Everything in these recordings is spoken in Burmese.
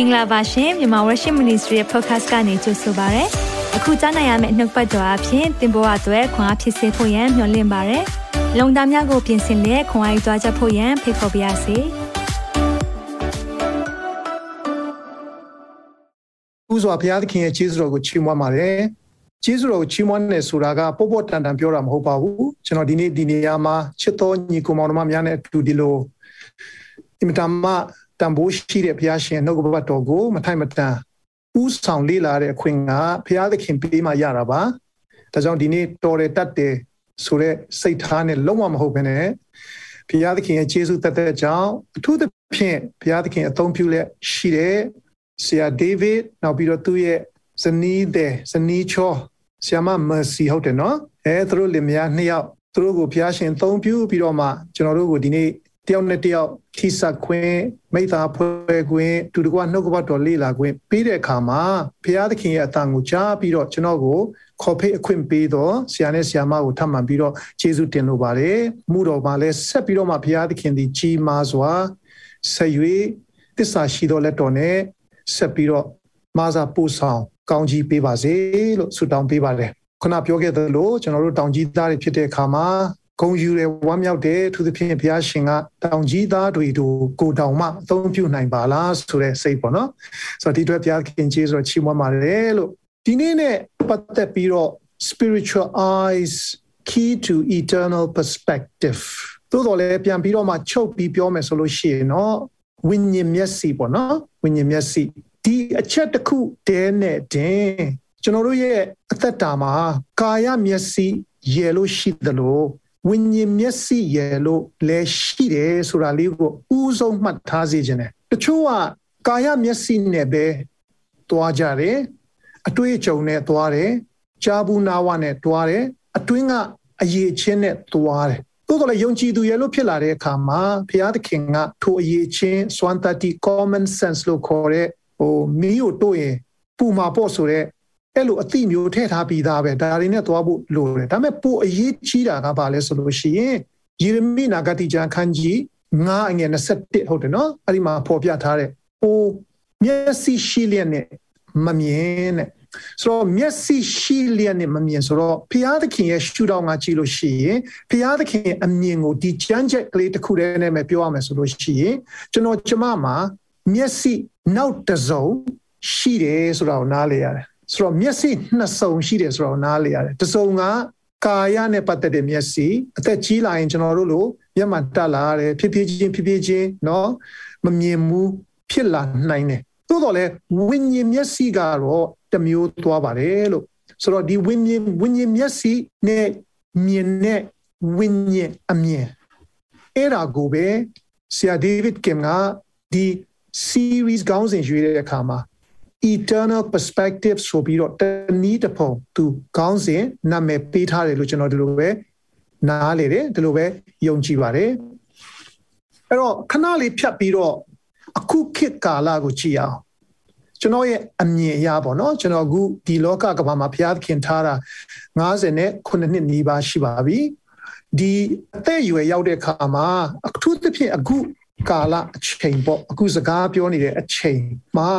င်္ဂလာပါရှင်မြန်မာ Worship Ministry ရဲ့ podcast ကနေကြိုဆိုပါရစေ။အခုကြားနိုင်ရမယ့်နှုတ်ပတ်တော်အဖြစ်သင်ပေါ်အပ်ွယ်ခွန်အားဖြစ်စေဖို့ယံမျှဝင့်ပါရစေ။လုံတာများကိုပြင်ဆင်လက်ခွန်အားယူကြားချက်ဖို့ယံဖိတ်ခေါ်ပါရစေ။ဦးစွာဘုရားသခင်ရဲ့ကျေးဇူးတော်ကိုချီးမွမ်းပါတယ်။ကျေးဇူးတော်ကိုချီးမွမ်းနေဆိုတာကပေါ့ပေါ့တန်တန်ပြောတာမဟုတ်ပါဘူး။ကျွန်တော်ဒီနေ့ဒီနေရာမှာချစ်တော်ညီကိုမောင်နှမများနဲ့အတူဒီလိုအင်မတန်မှ တန်ဖိုးရှိတဲ့ဘုရားရှင်နှုတ်ကပတ်တော်ကိုမထိုက်မတန်ဥဆောင်လေ့လာတဲ့အခွင့်ကဘုရားသခင်ပေးမှရတာပါဒါကြောင့်ဒီနေ့တော်တယ်တတ်တယ်ဆိုတဲ့စိတ်ထားနဲ့လုံးဝမဟုတ်ဘဲနဲ့ဘုရားသခင်ရဲ့ကျေးဇူးတတ်တဲ့ကြောင့်အထူးသဖြင့်ဘုရားသခင်အသုံးပြုလက်ရှိတဲ့ဆရာဒေးဗစ်နောက်ပြီးတော့သူ့ရဲ့ဇနီးတဲ့ဇနီးချောဆရာမမစီဟုတ်တယ်နော်အဲသူတို့လင်မယားနှစ်ယောက်သူတို့ကိုဘုရားရှင်သုံးပြုပြီးတော့မှကျွန်တော်တို့ကိုဒီနေ့ တယောက်နဲ့တယောက်ထိစပ်ခွင့်မိသားဖွဲ့ခွင့်တူတကွနှုတ်ကပတ်တော်လေ့လာခွင့်ပြီးတဲ့အခါမှာဘုရားသခင်ရဲ့အတန်ကိုကြားပြီးတော့ကျွန်တော်ကိုခေါ်ဖိတ်အခွင့်ပေးတော့ဆရာနဲ့ဆရာမကိုထပ်မံပြီးတော့ကျေးဇူးတင်လိုပါတယ်မှုတော်မှာလည်းဆက်ပြီးတော့မှဘုရားသခင်ဒီကြီးမားစွာဆက်၍တစ္ဆာရှိတော်လက်တော်နဲ့ဆက်ပြီးတော့မာစာပို့ဆောင်ကောင်းကြီးပေးပါစေလို့ဆုတောင်းပေးပါတယ်ခုနပြောခဲ့သလိုကျွန်တော်တို့တောင်ကြီးသားတွေဖြစ်တဲ့အခါမှာ ဂုံယူတယ်ဝမ်းမြောက်တယ်သူသဖြင့်ဘုရားရှင်ကတောင်ကြီးသားတွေတို့ကိုတောင်မှအသုံးပြုနိုင်ပါလားဆိုတဲ့စိတ်ပေါ့နော်ဆိုတော့ဒီအတွက်ဘုရားခင်ကြီးဆိုတော့ချီးမွမ်းပါတယ်လို့ဒီနေ့နဲ့ပတ်သက်ပြီးတော့ spiritual eyes key to eternal perspective သို့တော်လည်းပြန်ပြီးတော့မှချုပ်ပြီးပြောမယ်ဆိုလို့ရှိရင်တော့ဝိညာဉ်မျက်စိပေါ့နော်ဝိညာဉ်မျက်စိဒီအချက်တစ်ခုတည်းနဲ့တင်ကျွန်တော်တို့ရဲ့အသက်တာမှာကာယမျက်စိရယ်လို့ရှိသလို ဝိညာဉ်မျက်စိရယ်လို့လည်းရှိတယ်ဆိုတာလေးကိုဥဆုံးမှတ်ထားစေခြင်းတယ်တချို့ကကာယမျက်စိနဲ့ပဲတွားကြတယ်အတွေ့အကြုံနဲ့တွားတယ်ကြားဘူးနာဝနဲ့တွားတယ်အတွင်းကအရေးချင်းနဲ့တွားတယ်သို့တော်လည်းယုံကြည်သူရဲ့လို့ဖြစ်လာတဲ့အခါမှာဘုရားသခင်ကထိုအရေးချင်းစွမ်းတတိ common sense လို့ခေါ်တဲ့ဟိုမီးကိုတို့ရင်ပူမှာပေါ့ဆိုတဲ့ အဲ့လိုအသိမျိုးထည့်ထားပြီးသားပဲဒါတွေနဲ့သွားဖို့လိုတယ်ဒါပေမဲ့ပိုအရေးကြီးတာကဘာလဲဆိုလို့ရှိရင်ယေရမိနာဂတိကျမ်းခန်းကြီး9အငယ်21ဟုတ်တယ်နော်အဲ့ဒီမှာဖော်ပြထားတဲ့ပိုမျက်စိရှိလျက်နဲ့မမြင်တဲ့ဆိုတော့မျက်စိရှိလျက်နဲ့မမြင်ဆိုတော့ဘုရားသခင်ရဲ့ရှုထောင့်ကကြည့်လို့ရှိရင်ဘုရားသခင်အမြင်ကိုဒီကြမ်းချက်ကလေးတစ်ခုတည်းနဲ့ပဲပြောရမယ်ဆိုလို့ရှိရင်ကျွန်တော်ကျမမှာမျက်စိနောက်တစုံရှိတယ်ဆိုတာကိုနားလေရတယ် ဆိုတော့မျက်စိနှစ်စုံရှိတယ်ဆိုတော့နားလေရတယ်တစုံကကာယနဲ့ပတ်သက်တဲ့မျက်စိအသက်ကြီးလာရင်ကျွန်တော်တို့လိုမျက်မှန်တက်လာတယ်ဖြစ်ဖြစ်ချင်းဖြစ်ဖြစ်ချင်းเนาะမမြင်ဘူးဖြစ်လာနိုင်တယ်သို့တော်လည်းဝိညာဉ်မျက်စိကတော့တမျိုးသွားပါတယ်လို့ဆိုတော့ဒီဝိညာဉ်ဝိညာဉ်မျက်စိနဲ့မြင်တဲ့ဝိညာဉ်အမြင်အဲ့ဒါကိုပဲဆရာဒေးဗစ်ကင်ကဒီ series ကောင်းစဉ်ရွေးတဲ့အခါမှာ eternal perspective ဆိုပြီးတော့တနည်းတစ်ပုံသူခေါင်းစဉ်နာမည်ပေးထားတယ်လို့ကျွန်တော်ဒီလိုပဲနားလေတယ်ဒီလိုပဲယုံကြည်ပါတယ်အဲ့တော့ခဏလေးဖြတ်ပြီးတော့အခုခေတ်ကာလကိုကြည့်အောင်ကျွန်တော်ရဲ့အမြင်အရပေါ့နော်ကျွန်တော်အခုဒီလောကကဘာမှာဘုရားသခင်ထားတာ90နဲ့9နှစ်နီးပါးရှိပါပြီဒီအသက်အရွယ်ရောက်တဲ့အခါမှာအထူးသဖြင့်အခုကာလအချိန်ပေါ့အခုစကားပြောနေတဲ့အချိန်မှာ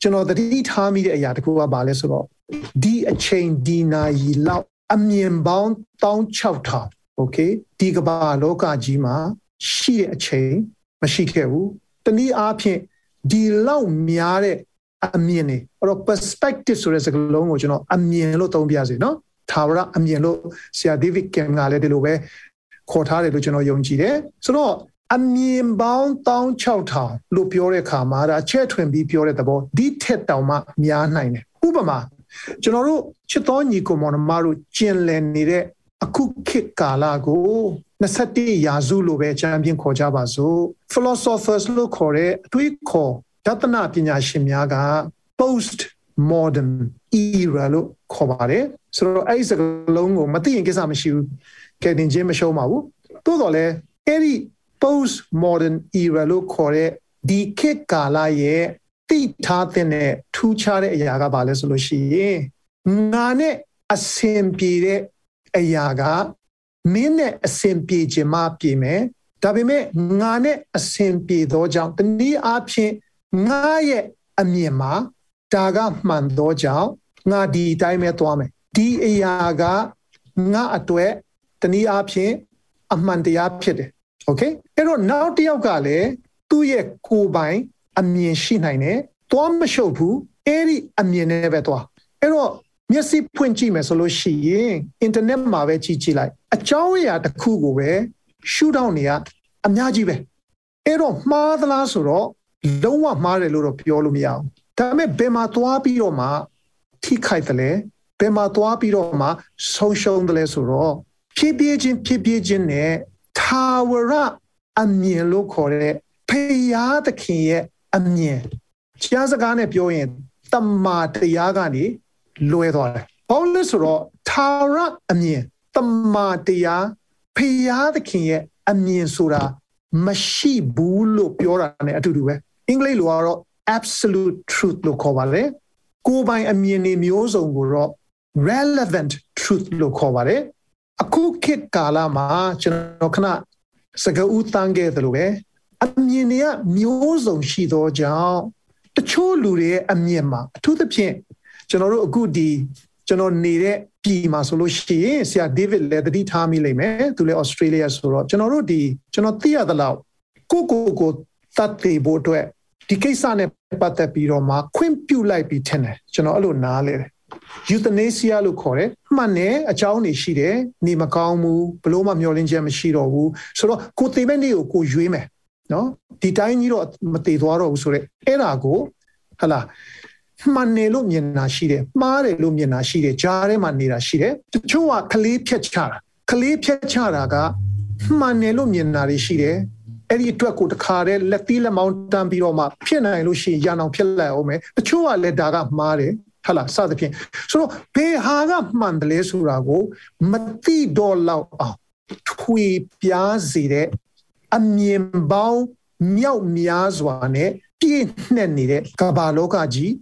ကျွန်တော်သတိထားမိတဲ့အရာတခုကဘာလဲဆိုတော့ဒီအချိန်ဒီနာရီလောက်အမြင်ပေါင်း16000 okay ဒီကမ္ဘာလောကကြီးမှာရှိတဲ့အချိန်မရှိခဲ့ဘူးတနည်းအားဖြင့်ဒီလောက်များတဲ့အမြင်တွေအဲ့တော့ perspective ဆိုတဲ့စကားလုံးကိုကျွန်တော်အမြင်လို့သုံးပြစီနော်သာဝရအမြင်လို့ဆရာ David Kim ကလည်းဒီလိုပဲခေါ်ထားတယ်လို့ကျွန်တော်ယုံကြည်တယ်ဆိုတော့ အမြင်ပေါင်း16000လို့ပြောတဲ့အခါမှာဒါချဲ့ထွင်ပြီးပြောတဲ့သဘောဒီထက်တောင်မှများနိုင်တယ်ဥပမာကျွန်တော်တို့ချစ်တော်ညီကိုမောင်နှမတို့ကျင်လည်နေတဲ့အခုခေတ်ကာလကို21ရာစုလို့ပဲချန်ပီယံခေါ်ကြပါစို့ philosophers လို့ခေါ်တဲ့အတွေးခေါ်ဒသနာပညာရှင်များက post modern era လို့ခေါ်ပါတယ်ဆိုတော့အဲ့ဒီစကားလုံးကိုမသိရင်ကိစ္စမရှိဘူးကဲတင်ချင်းမရှုံးပါဘူးတိုးတော်လဲအဲ့ဒီ post modern era လို့ခေါ်တဲ့ဒီခေတ်ကာလရဲ့တိထားတဲ့ထူးခြားတဲ့အရာကဘာလဲဆိုလို့ရှိရင်ငါနဲ့အဆင်ပြေတဲ့အရာကမင်းနဲ့အဆင်ပြေခြင်းမပြေမယ်ဒါပေမဲ့ငါနဲ့အဆင်ပြေသောကြောင့်တနည်းအားဖြင့်ငါရဲ့အမြင်မှာဒါကမှန်သောကြောင့်ငါဒီအတိုင်းပဲသွားမယ်ဒီအရာကငါအတွက်တနည်းအားဖြင့်အမှန်တရားဖြစ်တယ် โอเคအဲ့တော့နောက်တစ်ယောက်ကလည်းသူ့ရဲ့ကိုယ်ပိုင်အမြင်ရှိနိုင်တယ်သွားမရှုပ်ဘူးအဲ့ဒီအမြင်နဲ့ပဲသွားအဲ့တော့မျက်စိဖွင့်ကြည့်မယ်ဆိုလို့ရှိရင်အင်တာနက်မှာပဲကြည့်ကြည့်လိုက်အကြောင်းအရာတစ်ခုကိုပဲရှုထောင့်နေရအများကြီးပဲအဲ့တော့မှားသလားဆိုတော့လုံးဝမှားတယ်လို့တော့ပြောလို့မရဘူးဒါပေမဲ့ဘယ်မှာသွားပြီးတော့မှထိခိုက်တယ်လဲဘယ်မှာသွားပြီးတော့မှဆုံးရှုံးတယ်လဲဆိုတော့ဖြည်းဖြည်းချင်းဖြည်းဖြည်းချင်းနဲ့ ထာဝရအမြင်လို့ခေါ်တဲ့ဖရာသခင်ရဲ့အမြင်ကြားစကားနဲ့ပြောရင်တမာတရားကနေလွဲသွားတယ်။ဘာလို့လဲဆိုတော့ထာဝရအမြင်တမာတရားဖရာသခင်ရဲ့အမြင်ဆိုတာမရှိဘူးလို့ပြောတာ ਨੇ အတူတူပဲအင်္ဂလိပ်လိုကတော့ absolute truth လို့ခေါ်ပါတယ်ကိုယ်ပိုင်အမြင်တွေမျိုးစုံကိုတော့ relevant truth လို့ခေါ်ပါတယ် အခုခေတ်ကာလမှာကျွန်တော်ခဏစကားဦးတန်းခဲ့သလိုပဲအမြင်တွေကမျိုးစုံရှိသောကြောင့်တချို့လူတွေရဲ့အမြင်မှာအထူးသဖြင့်ကျွန်တော်တို့အခုဒီကျွန်တော်နေတဲ့ပြည်မှာဆိုလို့ရှိရင်ဆရာဒေးဗစ်လည်းတတိထားမိလိမ့်မယ်သူလည်းဩစတြေးလျဆိုတော့ကျွန်တော်တို့ဒီကျွန်တော်သိရသလောက်ကိုကိုကိုတတ်သိဖို့အတွက်ဒီကိစ္စနဲ့ပတ်သက်ပြီးတော့မှခွင့်ပြုလိုက်ပြီးထင်တယ်ကျွန်တော်အဲ့လိုနားလဲတယ် euthanasia လို့ခေါ်တယ်မှန်တယ်အကြောင်းတွေရှိတယ်နေမကောင်းဘူးဘလို့မှမျောလင်းချက်မရှိတော့ဘူးဆိုတော့ကိုသိမဲ့နေ့ကိုကိုရွေးမယ်နော်ဒီတိုင်းကြီးတော့မတည်သွားတော့ဘူးဆိုတော့အဲ့ဒါကိုဟလာမှန်တယ်လို့မြင်တာရှိတယ်မှားတယ်လို့မြင်တာရှိတယ်ကြားထဲမှာနေတာရှိတယ်တချို့ကကလေးဖြတ်ချတာကလေးဖြတ်ချတာကမှန်တယ်လို့မြင်တာတွေရှိတယ်အဲ့ဒီအတွက်ကိုတခါတည်းလက်သီးလက်မောင်းတန်းပြီးတော့မှဖြစ်နိုင်လို့ရှိရင်ရန်အောင်ဖြစ်လိုက်အောင်မယ်တချို့ကလည်းဒါကမှားတယ် ဟလာစသဖြင့်ဆိုတော့ဘယ်ဟာကမှန်တယ်လဲဆိုတာကိုမသိတော့လောက်အောင်ထွေပြားစေတဲ့အမြင်ပေါင်းမြောက်များစွာနဲ့ပြည့်နှက်နေတဲ့ကမ္ဘာလောကကြီး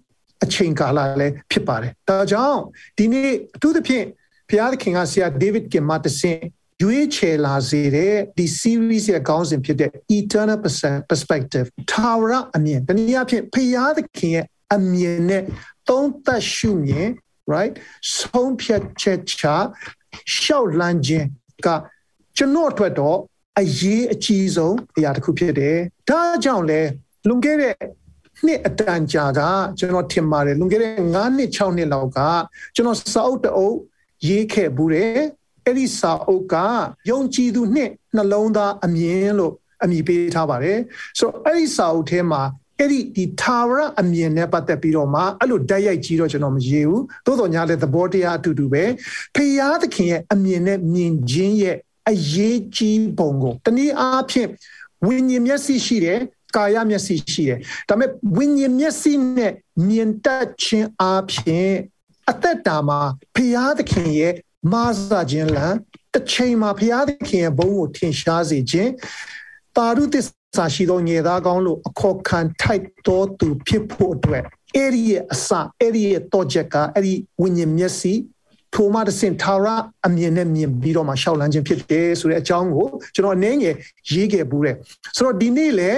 အချိန်ကာလလည်းဖြစ်ပါတယ်။ဒါကြောင့်ဒီနေ့အထူးသဖြင့်ဘုရားသခင်ကဆရာဒေးဗစ်ကင်မတဆင့်ရွေးချယ်လာစေတဲ့ဒီ series ရဲ့ခေါင်းစဉ်ဖြစ်တဲ့ eternal perspective ထာဝရအမြင်တနည်းအားဖြင့်ဘုရားသခင်ရဲ့အမြင်နဲ့ သုံးသပ်ရှုမြင် right ဆုံးဖြတ်ချက်ချရှောက်လန်းခြင်းကကျွန်တော်အတွက်တော့အရေးအကြီးဆုံးအရာတစ်ခုဖြစ်တယ်။ဒါကြောင့်လဲလွန်ခဲ့တဲ့နှစ်အတန်ကြာကကျွန်တော်ထင်ပါတယ်လွန်ခဲ့တဲ့9နှစ်6နှစ်လောက်ကကျွန်တော်စာအုပ်တအုပ်ရေးခဲ့ဘူးတယ်အဲ့ဒီစာအုပ်ကယုံကြည်သူနှစ်နှလုံးသားအမြင်လို့အမည်ပေးထားပါတယ်ဆိုတော့အဲ့ဒီစာအုပ်ထဲမှာ အဲ့ဒီဒီသာဝရအမြင်နဲ့ပတ်သက်ပြီးတော့မှအဲ့လိုတိုက်ရိုက်ကြီးတော့ကျွန်တော်မရေးဘူးသို့တော်ညာလည်းသဘောတရားအတူတူပဲဖရာသခင်ရဲ့အမြင်နဲ့မြင်ခြင်းရဲ့အရေးကြီးပုံကိုတနည်းအားဖြင့်ဝိညာဉ်မျက်စိရှိတယ်ကာယမျက်စိရှိတယ်ဒါပေမဲ့ဝိညာဉ်မျက်စိနဲ့မြင်တတ်ခြင်းအပြင်အသက်တာမှာဖရာသခင်ရဲ့မာစာခြင်းလံတစ်ချိန်မှာဖရာသခင်ရဲ့ဘုန်းကိုထင်ရှားစေခြင်းတာရုသစ္စာရှိသောငယ်သားကောင်းလို့အခေါ်ခံထိုက်တော်သူဖြစ်ဖို့အတွက်အဲ့ဒီရဲ့အစအဲ့ဒီရဲ့တော့ချက်ကအဲ့ဒီဝိညာဉ်မျက်စိထိုမှတဆင်ထာဝရအမြင်နဲ့မြင်ပြီးတော့မှရှောက်လန်းခြင်းဖြစ်တယ်ဆိုတဲ့အကြောင်းကိုကျွန်တော်အနေငယ်ရေးခဲ့ဘူးတယ်ဆိုတော့ဒီနေ့လေ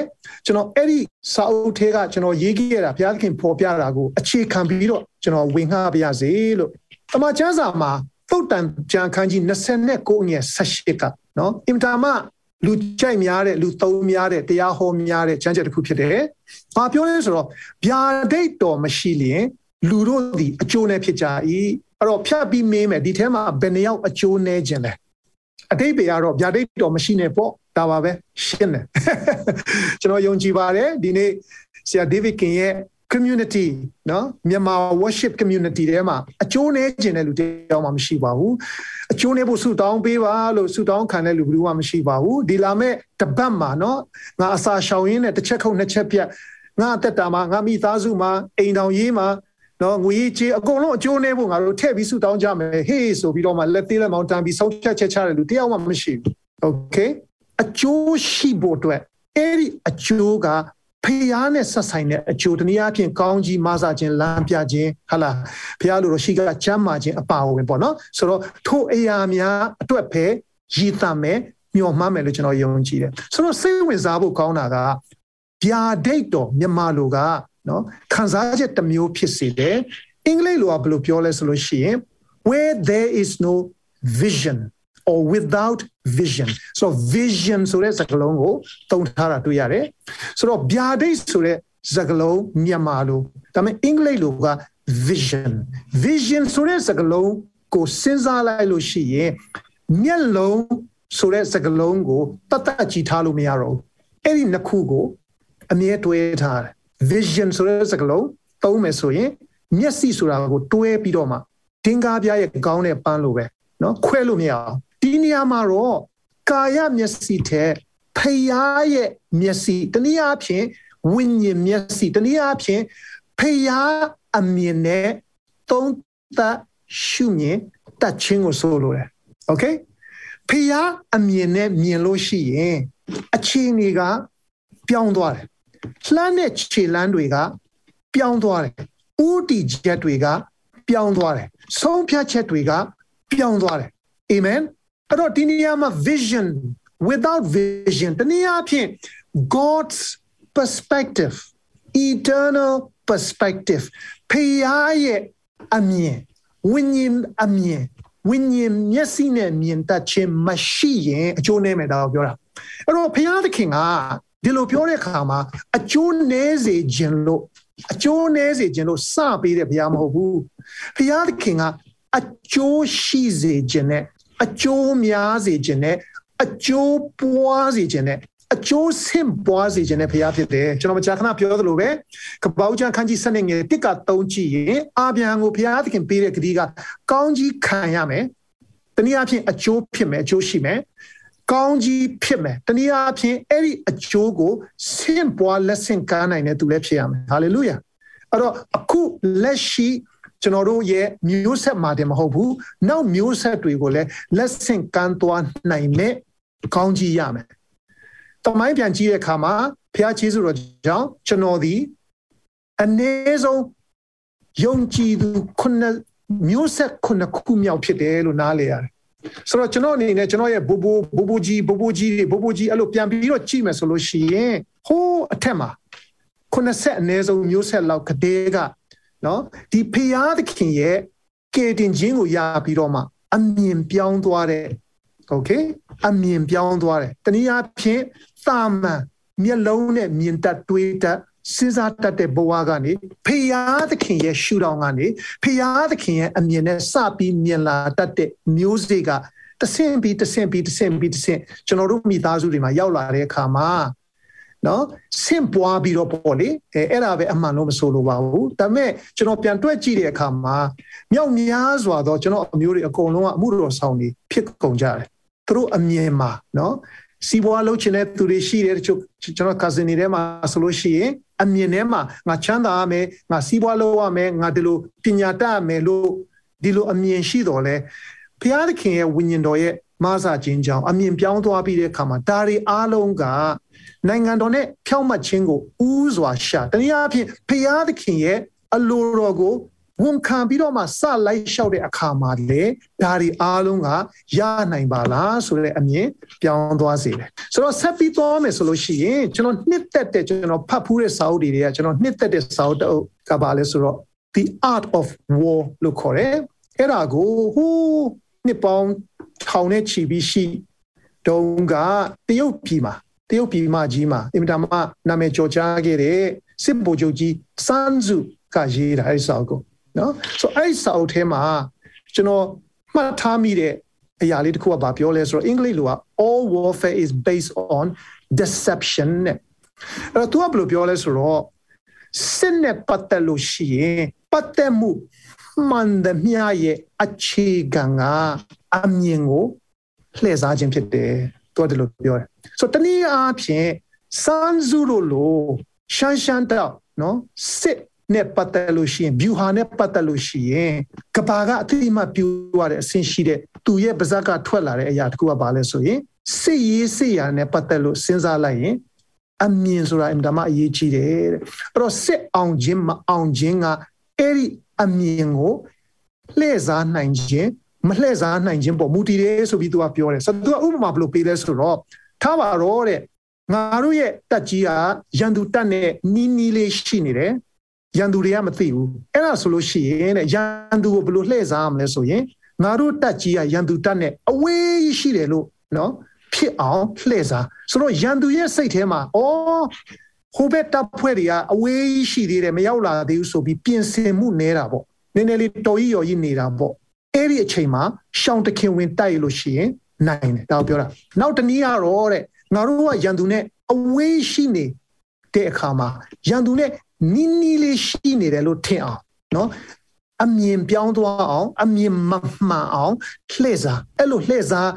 ကျွန်တော်အဲ့ဒီစာအုပ်ထဲကကျွန်တော်ရေးခဲ့တာဘုရားသခင်ပေါ်ပြတာကိုအခြေခံပြီးတော့ကျွန်တော်ဝင်ငှပါရစေလို့တမန်ကျမ်းစာမှာသုတ်တန်ကြံခန်းကြီး29ငယ်18ကနော်အင်တာမ လူကြိုက်များတဲ့လူသုံးများတဲ့တရားဟောများတဲ့ကျမ်းချက်တစ်ခုဖြစ်တယ်။ဘာပြောလဲဆိုတော့ဗျာဒိတ်တော်မရှိလျင်လူတို့သည်အကျိုးနဲ့ဖြစ်ကြ၏အဲ့တော့ဖြတ်ပြီးမေးမယ်ဒီထဲမှာဘယ်နှယောက်အကျိုးနည်းခြင်းလဲအတိတ်ပေကတော့ဗျာဒိတ်တော်မရှိနေပေါ့ဒါပါပဲရှင်းတယ်ကျွန်တော်ယုံကြည်ပါတယ်ဒီနေ့ဆရာဒေးဗစ်ကင်ရဲ့ community နော်မြန်မာ worship community ထဲမှာအကျိုးနည်းခြင်းတဲ့လူတယောက်မှမရှိပါဘူးအကျိုးနည်းဖို့ဆုတောင်းပေးပါလို့ဆုတောင်းခံတဲ့လူဘယ်သူမှမရှိပါဘူးဒီလာမဲ့တပတ်မှာနော်ငါအစာရှောင်ရင်းနဲ့တစ်ချက်ခုတ်နှစ်ချက်ပြတ်ငါအသက်တာမှာငါမိသားစုမှာအိမ်တော်ရေးမှာနော်ငွေကြေးအကုန်လုံးအကျိုးနည်းဖို့ငါတို့ထည့်ပြီးဆုတောင်းကြမယ်ဟေးဆိုပြီးတော့မှလက်သေးလက်မောင်းတန်းပြီးဆုံးဖြတ်ချက်ချတဲ့လူတယောက်မှမရှိဘူး okay အကျိုးရှိဖို့အတွက်အဲ့ဒီအကျိုးက ဖျားနဲ့ဆက်ဆိုင်တဲ့အကျိုးတနည်းအားဖြင့်ကောင်းကြီးမဆာခြင်းလမ်းပြခြင်းဟာလားဖျားလိုတော့ရှိကချမ်းမာခြင်းအပါဝင်ပေါ့နော်ဆိုတော့ထိုအရာများအတွက်ပဲရည်တမ်းမယ်မျှော်မှန်းမယ်လို့ကျွန်တော်ယုံကြည်တယ်ဆိုတော့စိတ်ဝင်စားဖို့ကောင်းတာကဗျာဒိတ်တော်မြန်မာလိုကနော်ခံစားချက်တစ်မျိုးဖြစ်စေတယ်အင်္ဂလိပ်လိုကဘယ်လိုပြောလဲဆိုလို့ရှိရင် where there is no vision or without vision so vision ဆိုတဲ့စကားလုံးကိုသုံးထားတာတွေ့ရတယ်ဆိုတော့ဗျာဒိတ်ဆိုတဲ့စကားလုံးမြန်မာလိုဒါပေမဲ့အင်္ဂလိပ်လိုက vision vision ဆိုတဲ့စကားလုံးကိုစဉ်းစားလိုက်လို့ရှိရင်မျက်လုံးဆိုတဲ့စကားလုံးကိုတတ်တတ်ကြည့်ထားလို့မရတော့ဘူးအဲ့ဒီနှစ်ခုကိုအမြဲတွဲထားတယ် vision ဆိုတဲ့စကားလုံးသုံးမယ်ဆိုရင်မျက်စိဆိုတာကိုတွဲပြီးတော့မှတင်းကားပြားရဲ့ကောင်းတဲ့ပန်းလိုပဲเนาะခွဲလို့မရအောင် ဒီနေရာမှာတော့ကာယမျက်စိထက်ဖယားရဲ့မျက်စိတနည်းအားဖြင့်ဝိညာဉ်မျက်စိတနည်းအားဖြင့်ဖယားအမြင်နဲ့သုံးသပ်ရှုမြင်တတ်ခြင်းကိုဆိုလိုတယ်။ Okay ဖယားအမြင်နဲ့မြင်လို့ရှိရင်အခြေအနေကပြောင်းသွားတယ်။လှမ်းတဲ့ခြေလှမ်းတွေကပြောင်းသွားတယ်။ဦးတည်ချက်တွေကပြောင်းသွားတယ်။ဆုံးဖြတ်ချက်တွေကပြောင်းသွားတယ်။အာမင်။ အဲ့တော့ဒီနေရာမှာ vision without vision တနည်းအားဖြင့် God's perspective eternal perspective ဖယားရဲ့အမြင်ဝိညာဉ်အမြင်ဝိညာဉ်မျက်စိနဲ့မြင်တတ်ခြင်းမရှိရင်အကျိုးနည်းမယ်ဒါကိုပြောတာအဲ့တော့ဖယားသခင်ကဒီလိုပြောတဲ့အခါမှာအကျိုးနည်းစေခြင်းလို့အကျိုးနည်းစေခြင်းလို့စပေးတဲ့ဘုရားမဟုတ်ဘူးဘုရားသခင်ကအကျိုးရှိစေခြင်းနဲ့ အကျိုးများစေခြင်းနဲ့အကျိုးပွားစေခြင်းနဲ့အကျိုးဆင့်ပွားစေခြင်းနဲ့ဘုရားဖြစ်တယ်ကျွန်တော်မကြာခဏပြောသလိုပဲကပောက်ကျန်ခန်းကြီးစနစ်ငယ်တစ်ကသုံးကြည့်ရင်အာဗျံကိုဘုရားသခင်ပေးတဲ့ဂတိကကောင်းကြီးခံရမယ်တနည်းအားဖြင့်အကျိုးဖြစ်မယ်အကျိုးရှိမယ်ကောင်းကြီးဖြစ်မယ်တနည်းအားဖြင့်အဲ့ဒီအကျိုးကိုဆင့်ပွားလက်ဆင့်ကားနိုင်တဲ့သူလည်းဖြစ်ရမယ်ဟာလေလုယာအဲ့တော့အခုလက်ရှိ ကျွန်တော်တို့ရဲ့မျိုးဆက်မှာတည်းမဟုတ်ဘူးနောက်မျိုးဆက်တွေကိုလည်းလက်ဆင့်ကမ်းသွားနိုင်မဲ့ကောင်းကြီးရမယ်တမိုင်းပြန်ကြည့်တဲ့အခါမှာဘုရားကျေးဇူးတော်ကြောင့်ကျွန်တော်ဒီအနည်းဆုံးယုံကြည်သူခုနှစ်မျိုးဆက်ခုနှစ်ခုမြောက်ဖြစ်တယ်လို့နားလေရတယ်ဆိုတော့ကျွန်တော်အနေနဲ့ကျွန်တော်ရဲ့ဘူဘူဘူဘူကြီးဘူဘူကြီးတွေဘူဘူကြီးအဲ့လိုပြန်ပြီးတော့ကြည့်မယ်ဆိုလို့ရှိရင်ဟိုးအထက်မှာခုနှစ်ဆက်အနည်းဆုံးမျိုးဆက်လောက်ကတည်းက နော်ဒီဖျားသခင်ရဲ့ကေတင်ခြင်းကိုရပြီးတော့မှအမြင်ပြောင်းသွားတဲ့โอเคအမြင်ပြောင်းသွားတယ်တနည်းအားဖြင့်သာမန်မျက်လုံးနဲ့မြင်တတ်တွေးတတ်စဉ်းစားတတ်တဲ့ဘဝကနေဖျားသခင်ရဲ့ရှုထောင့်ကနေဖျားသခင်ရဲ့အမြင်နဲ့စပြီးမြင်လာတတ်တဲ့မျိုးစေ့ကတဆင့်ပြီးတဆင့်ပြီးတဆင့်ပြီးတဆင့်ကျွန်တော်တို့မိသားစုတွေမှာရောက်လာတဲ့အခါမှာ နော်ဆင့်ပွားပြီးတော့ပေါ့လေအဲအဲ့ဒါပဲအမှန်လို့မဆိုလိုပါဘူးဒါပေမဲ့ကျွန်တော်ပြန်တွက်ကြည့်တဲ့အခါမှာမြောက်များစွာသောကျွန်တော်အမျိုးတွေအကုန်လုံးကအမှုတော်ဆောင်နေဖြစ်ကုန်ကြတယ်သူတို့အမြင်မှာနော်စီးပွားလုပ်ချင်တဲ့သူတွေရှိတယ်တချို့ကျွန်တော် cousin တွေထဲမှာဆိုလို့ရှိရင်အမြင်ထဲမှာငါချမ်းသာရမယ်ငါစီးပွားလုပ်ရမယ်ငါဒီလိုပညာတတ်ရမယ်လို့ဒီလိုအမြင်ရှိတော်လဲဘုရားသခင်ရဲ့ဝိညာဉ်တော်ရဲ့မဆာခြင်းကြောင့်အမြင်ပြောင်းသွားပြီးတဲ့အခါမှာဒါတွေအားလုံးက နိုင်ငံတော်နဲ့ဖြောင့်မတ်ခြင်းကိုဥစွာရှာတနည်းအားဖြင့်ဖျားသခင်ရဲ့အလိုတော်ကိုဝန်ခံပြီးတော့မှစလိုက်လျှောက်တဲ့အခါမှာလေဒါတွေအားလုံးကရနိုင်ပါလားဆိုတဲ့အမြင်ပြောင်းသွားစေတယ်ဆိုတော့ဆက်ပြီးသွားမယ်ဆိုလို့ရှိရင်ကျွန်တော်နှစ်သက်တဲ့ကျွန်တော်ဖတ်ဖူးတဲ့စာအုပ်တွေကကျွန်တော်နှစ်သက်တဲ့စာအုပ်ကပါလဲဆိုတော့ the art of war လို့ခေါ်တယ်အဲ့ဒါကိုဟိုးနှစ်ပေါင်းထောင်နဲ့ချီပြီးရှိတုန်းကတရုတ်ပြည်မှာ တရုတ်ပြည်မကြီးမှာအင်မတန်မှနာမည်ကျော်ကြားခဲ့တဲ့စစ်ဗိုလ်ချုပ်ကြီးစန်းစုကရေးတာအဲ့စာအုပ်ကိုနော်ဆိုအဲ့စာအုပ်ထဲမှာကျွန်တော်မှတ်ထားမိတဲ့အရာလေးတစ်ခုကဘာပြောလဲဆိုတော့အင်္ဂလိပ်လိုက all warfare is based on deception နဲ့အဲ့တော့သူကဘယ်လိုပြောလဲဆိုတော့စစ်နဲ့ပတ်သက်လို့ရှိရင်ပတ်သက်မှုမှန်သမျှရဲ့အခြေခံကအမြင်ကိုလှည့်စားခြင်းဖြစ်တယ် သူကဒီလိုပြောတယ်ဆိုတော့တနည်းအားဖြင့်စန်းစုလို့လို့ရှမ်းရှမ်းတော့နော်စစ်နဲ့ပတ်သက်လို့ရှိရင် view ဟာနဲ့ပတ်သက်လို့ရှိရင်ကဘာကအတိအမှပြူရတဲ့အဆင့်ရှိတဲ့သူရဲ့ပါဇက်ကထွက်လာတဲ့အရာတခုကဘာလဲဆိုရင်စစ်ရေးစစ်ရာနဲ့ပတ်သက်လို့စဉ်းစားလိုက်ရင်အမြင်ဆိုတာအင်တာမအရေးကြီးတယ်တဲ့အဲ့တော့စစ်အောင်ခြင်းမအောင်ခြင်းကအဲ့ဒီအမြင်ကိုလှည့်စားနိုင်ခြင်း မလှည့်စားနိုင်ခြင်းပေါ်မူတည်တယ်ဆိုပြီးသူကပြောတယ်ဆိုတော့သူကဥပမာဘယ်လိုပေးလဲဆိုတော့ထားပါတော့တဲ့ငါတို့ရဲ့တက်ကြီးကရန်သူတက်နဲ့နီးနီးလေးရှိနေတယ်ရန်သူတွေကမသိဘူးအဲ့ဒါဆိုလို့ရှိရင်တဲ့ရန်သူကိုဘယ်လိုလှည့်စားရမလဲဆိုရင်ငါတို့တက်ကြီးကရန်သူတက်နဲ့အဝေးရှိတယ်လို့နော်ဖြစ်အောင်လှည့်စားဆိုတော့ရန်သူရဲ့စိတ်ထဲမှာဩဟိုဘက်တပ်ဖွဲ့တွေကအဝေးရှိသေးတယ်မရောက်လာသေးဘူးဆိုပြီးပြင်ဆင်မှုနေတာပေါ့နည်းနည်းလေးတော်ကြီးရော်ကြီးနေတာပေါ့ အဲ့ဒီအချိန်မှာရှောင်းတခင်ဝင်တိုက်လို့ရှိရင်နိုင်တယ်ဒါကိုပြောတာနောက်တနည်းကတော့တဲ့ငါတို့ကရန်သူနဲ့အဝေးရှိနေတဲ့အခါမှာရန်သူနဲ့နီးနီးလေးရှိနေတယ်လို့ထင်အောင်နော်အမြင်ပြောင်းသွားအောင်အမြင်မမှန်အောင်လှည့်စားအဲ့လိုလှည့်စား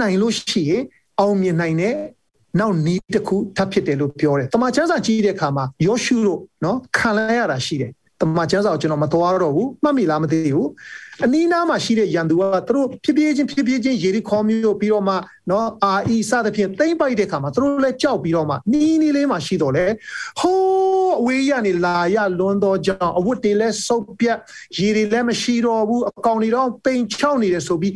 နိုင်လို့ရှိရင်အောင်မြင်နိုင်တဲ့နောက်နီးတစ်ခုထပ်ဖြစ်တယ်လို့ပြောတယ်။တမန်ကျမ်းစာကြည့်တဲ့အခါမှာယောရှုတို့နော်ခံလိုက်ရတာရှိတယ်။တမန်ကျမ်းစာကိုကျွန်တော်မသွားတော့ဘူးမှတ်မိလားမသိဘူး။ အနီးနားမှာရှိတဲ့ရန်သူကသူတို့ဖြစ်ပြေးချင်းဖြစ်ပြေးချင်းရေရီခေါ်မျိုးပြီးတော့မှနော်အာအီစသဖြင့်တိမ့်ပိုက်တဲ့အခါမှာသူတို့လည်းကြောက်ပြီးတော့မှနီးနီးလေးမှရှိတော့လေဟိုးအဝေးရနေလာရလွန်းတော့ကြောင်အဝတ်တွေလည်းစုပ်ပြတ်ရေတွေလည်းမရှိတော့ဘူးအကောင်တွေတော့ပိန်ချောက်နေတယ်ဆိုပြီး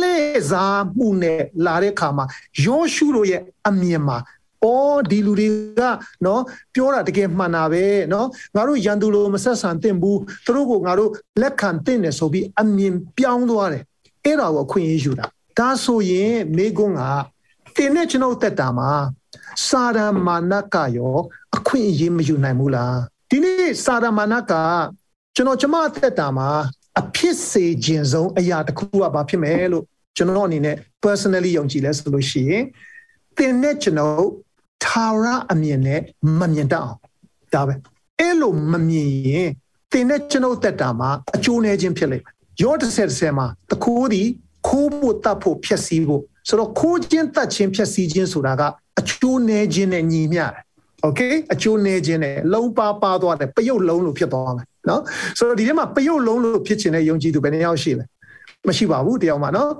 လှည့်စားမှုနဲ့လာတဲ့အခါမှာယောရှုတို့ရဲ့အမြင်မှာ အော်ဒီလူတွေကနော်ပြောတာတကယ်မှန်တာပဲနော်ငါတို့ရန်သူလိုမဆက်ဆံသင့်ဘူးသူတို့ကိုငါတို့လက်ခံသင့်တယ်ဆိုပြီးအမြင်ပြောင်းသွားတယ်အဲ့ဒါကိုအခွင့်အရေးယူတာဒါဆိုရင်မိကွန်းကတင်းနဲ့ကျွန်တော်တက်တာမှာစာရမာနကရောအခွင့်အရေးမယူနိုင်ဘူးလားဒီနေ့စာရမာနကကျွန်တော်ကျမတက်တာမှာအဖြစ်စေခြင်းဆုံးအရာတစ်ခုကဘာဖြစ်မယ်လို့ကျွန်တော်အနေနဲ့ personally ယုံကြည်လဲဆိုလို့ရှိရင်တင်နဲ့ကျွန်တော် ထာဝရအမြင်နဲ့မမြင်တတ်အောင်ဒါပဲအဲ့လိုမမြင်ရင်တင်နဲ့ကျွန်တော်တက်တာမှာအကျိုးနည်းခြင်းဖြစ်လိမ့်မယ်ရောတစ်ဆက်တစ်ဆက်မှာတခိုးဒီခိုးဖို့တတ်ဖို့ဖြက်စီးဖို့ဆိုတော့ခိုးခြင်းတတ်ခြင်းဖြက်စီးခြင်းဆိုတာကအကျိုးနည်းခြင်းနဲ့ညီမျှတယ်โอเคအကျိုးနည်းခြင်းနဲ့လုံးပါပါသွားတယ်ပယုတ်လုံးလို့ဖြစ်သွားမယ်နော်ဆိုတော့ဒီထဲမှာပယုတ်လုံးလို့ဖြစ်ခြင်းနဲ့ယုံကြည်သူဘယ်နှယောက်ရှိလဲမရှိပါဘူးတရားမှာနော်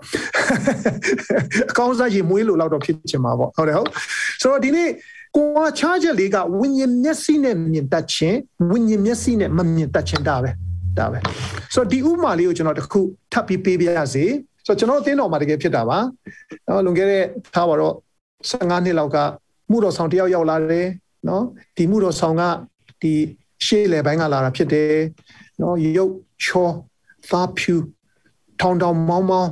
အကောင်းစားရင်မွေးလို့လောက်တော့ဖြစ်ချင်မှာပေါ့ဟုတ်တယ်ဟုတ် ဆိုတော့ဒီနေ့ကိုယ်ချားချက်လေးကဝိညာဉ်မျက်စိနဲ့မြင်တတ်ခြင်းဝိညာဉ်မျက်စိနဲ့မမြင်တတ်ခြင်းဒါပဲဒါပဲဆိုတော့ဒီဥမာလေးကိုကျွန်တော်တခုထပ်ပြီးပေးပြရစေဆိုတော့ကျွန်တော်အသင်းတော်မှာတကယ်ဖြစ်တာပါနော်လွန်ခဲ့တဲ့ထားပါတော့15နှစ်လောက်ကမှုတော်ဆောင်တယောက်ရောက်လာတယ်နော်ဒီမှုတော်ဆောင်ကဒီရှေ့လေပိုင်းကလာတာဖြစ်တယ်နော်ရုပ်ချောသားဖြူထောင်ထောင်မောင်းမောင်း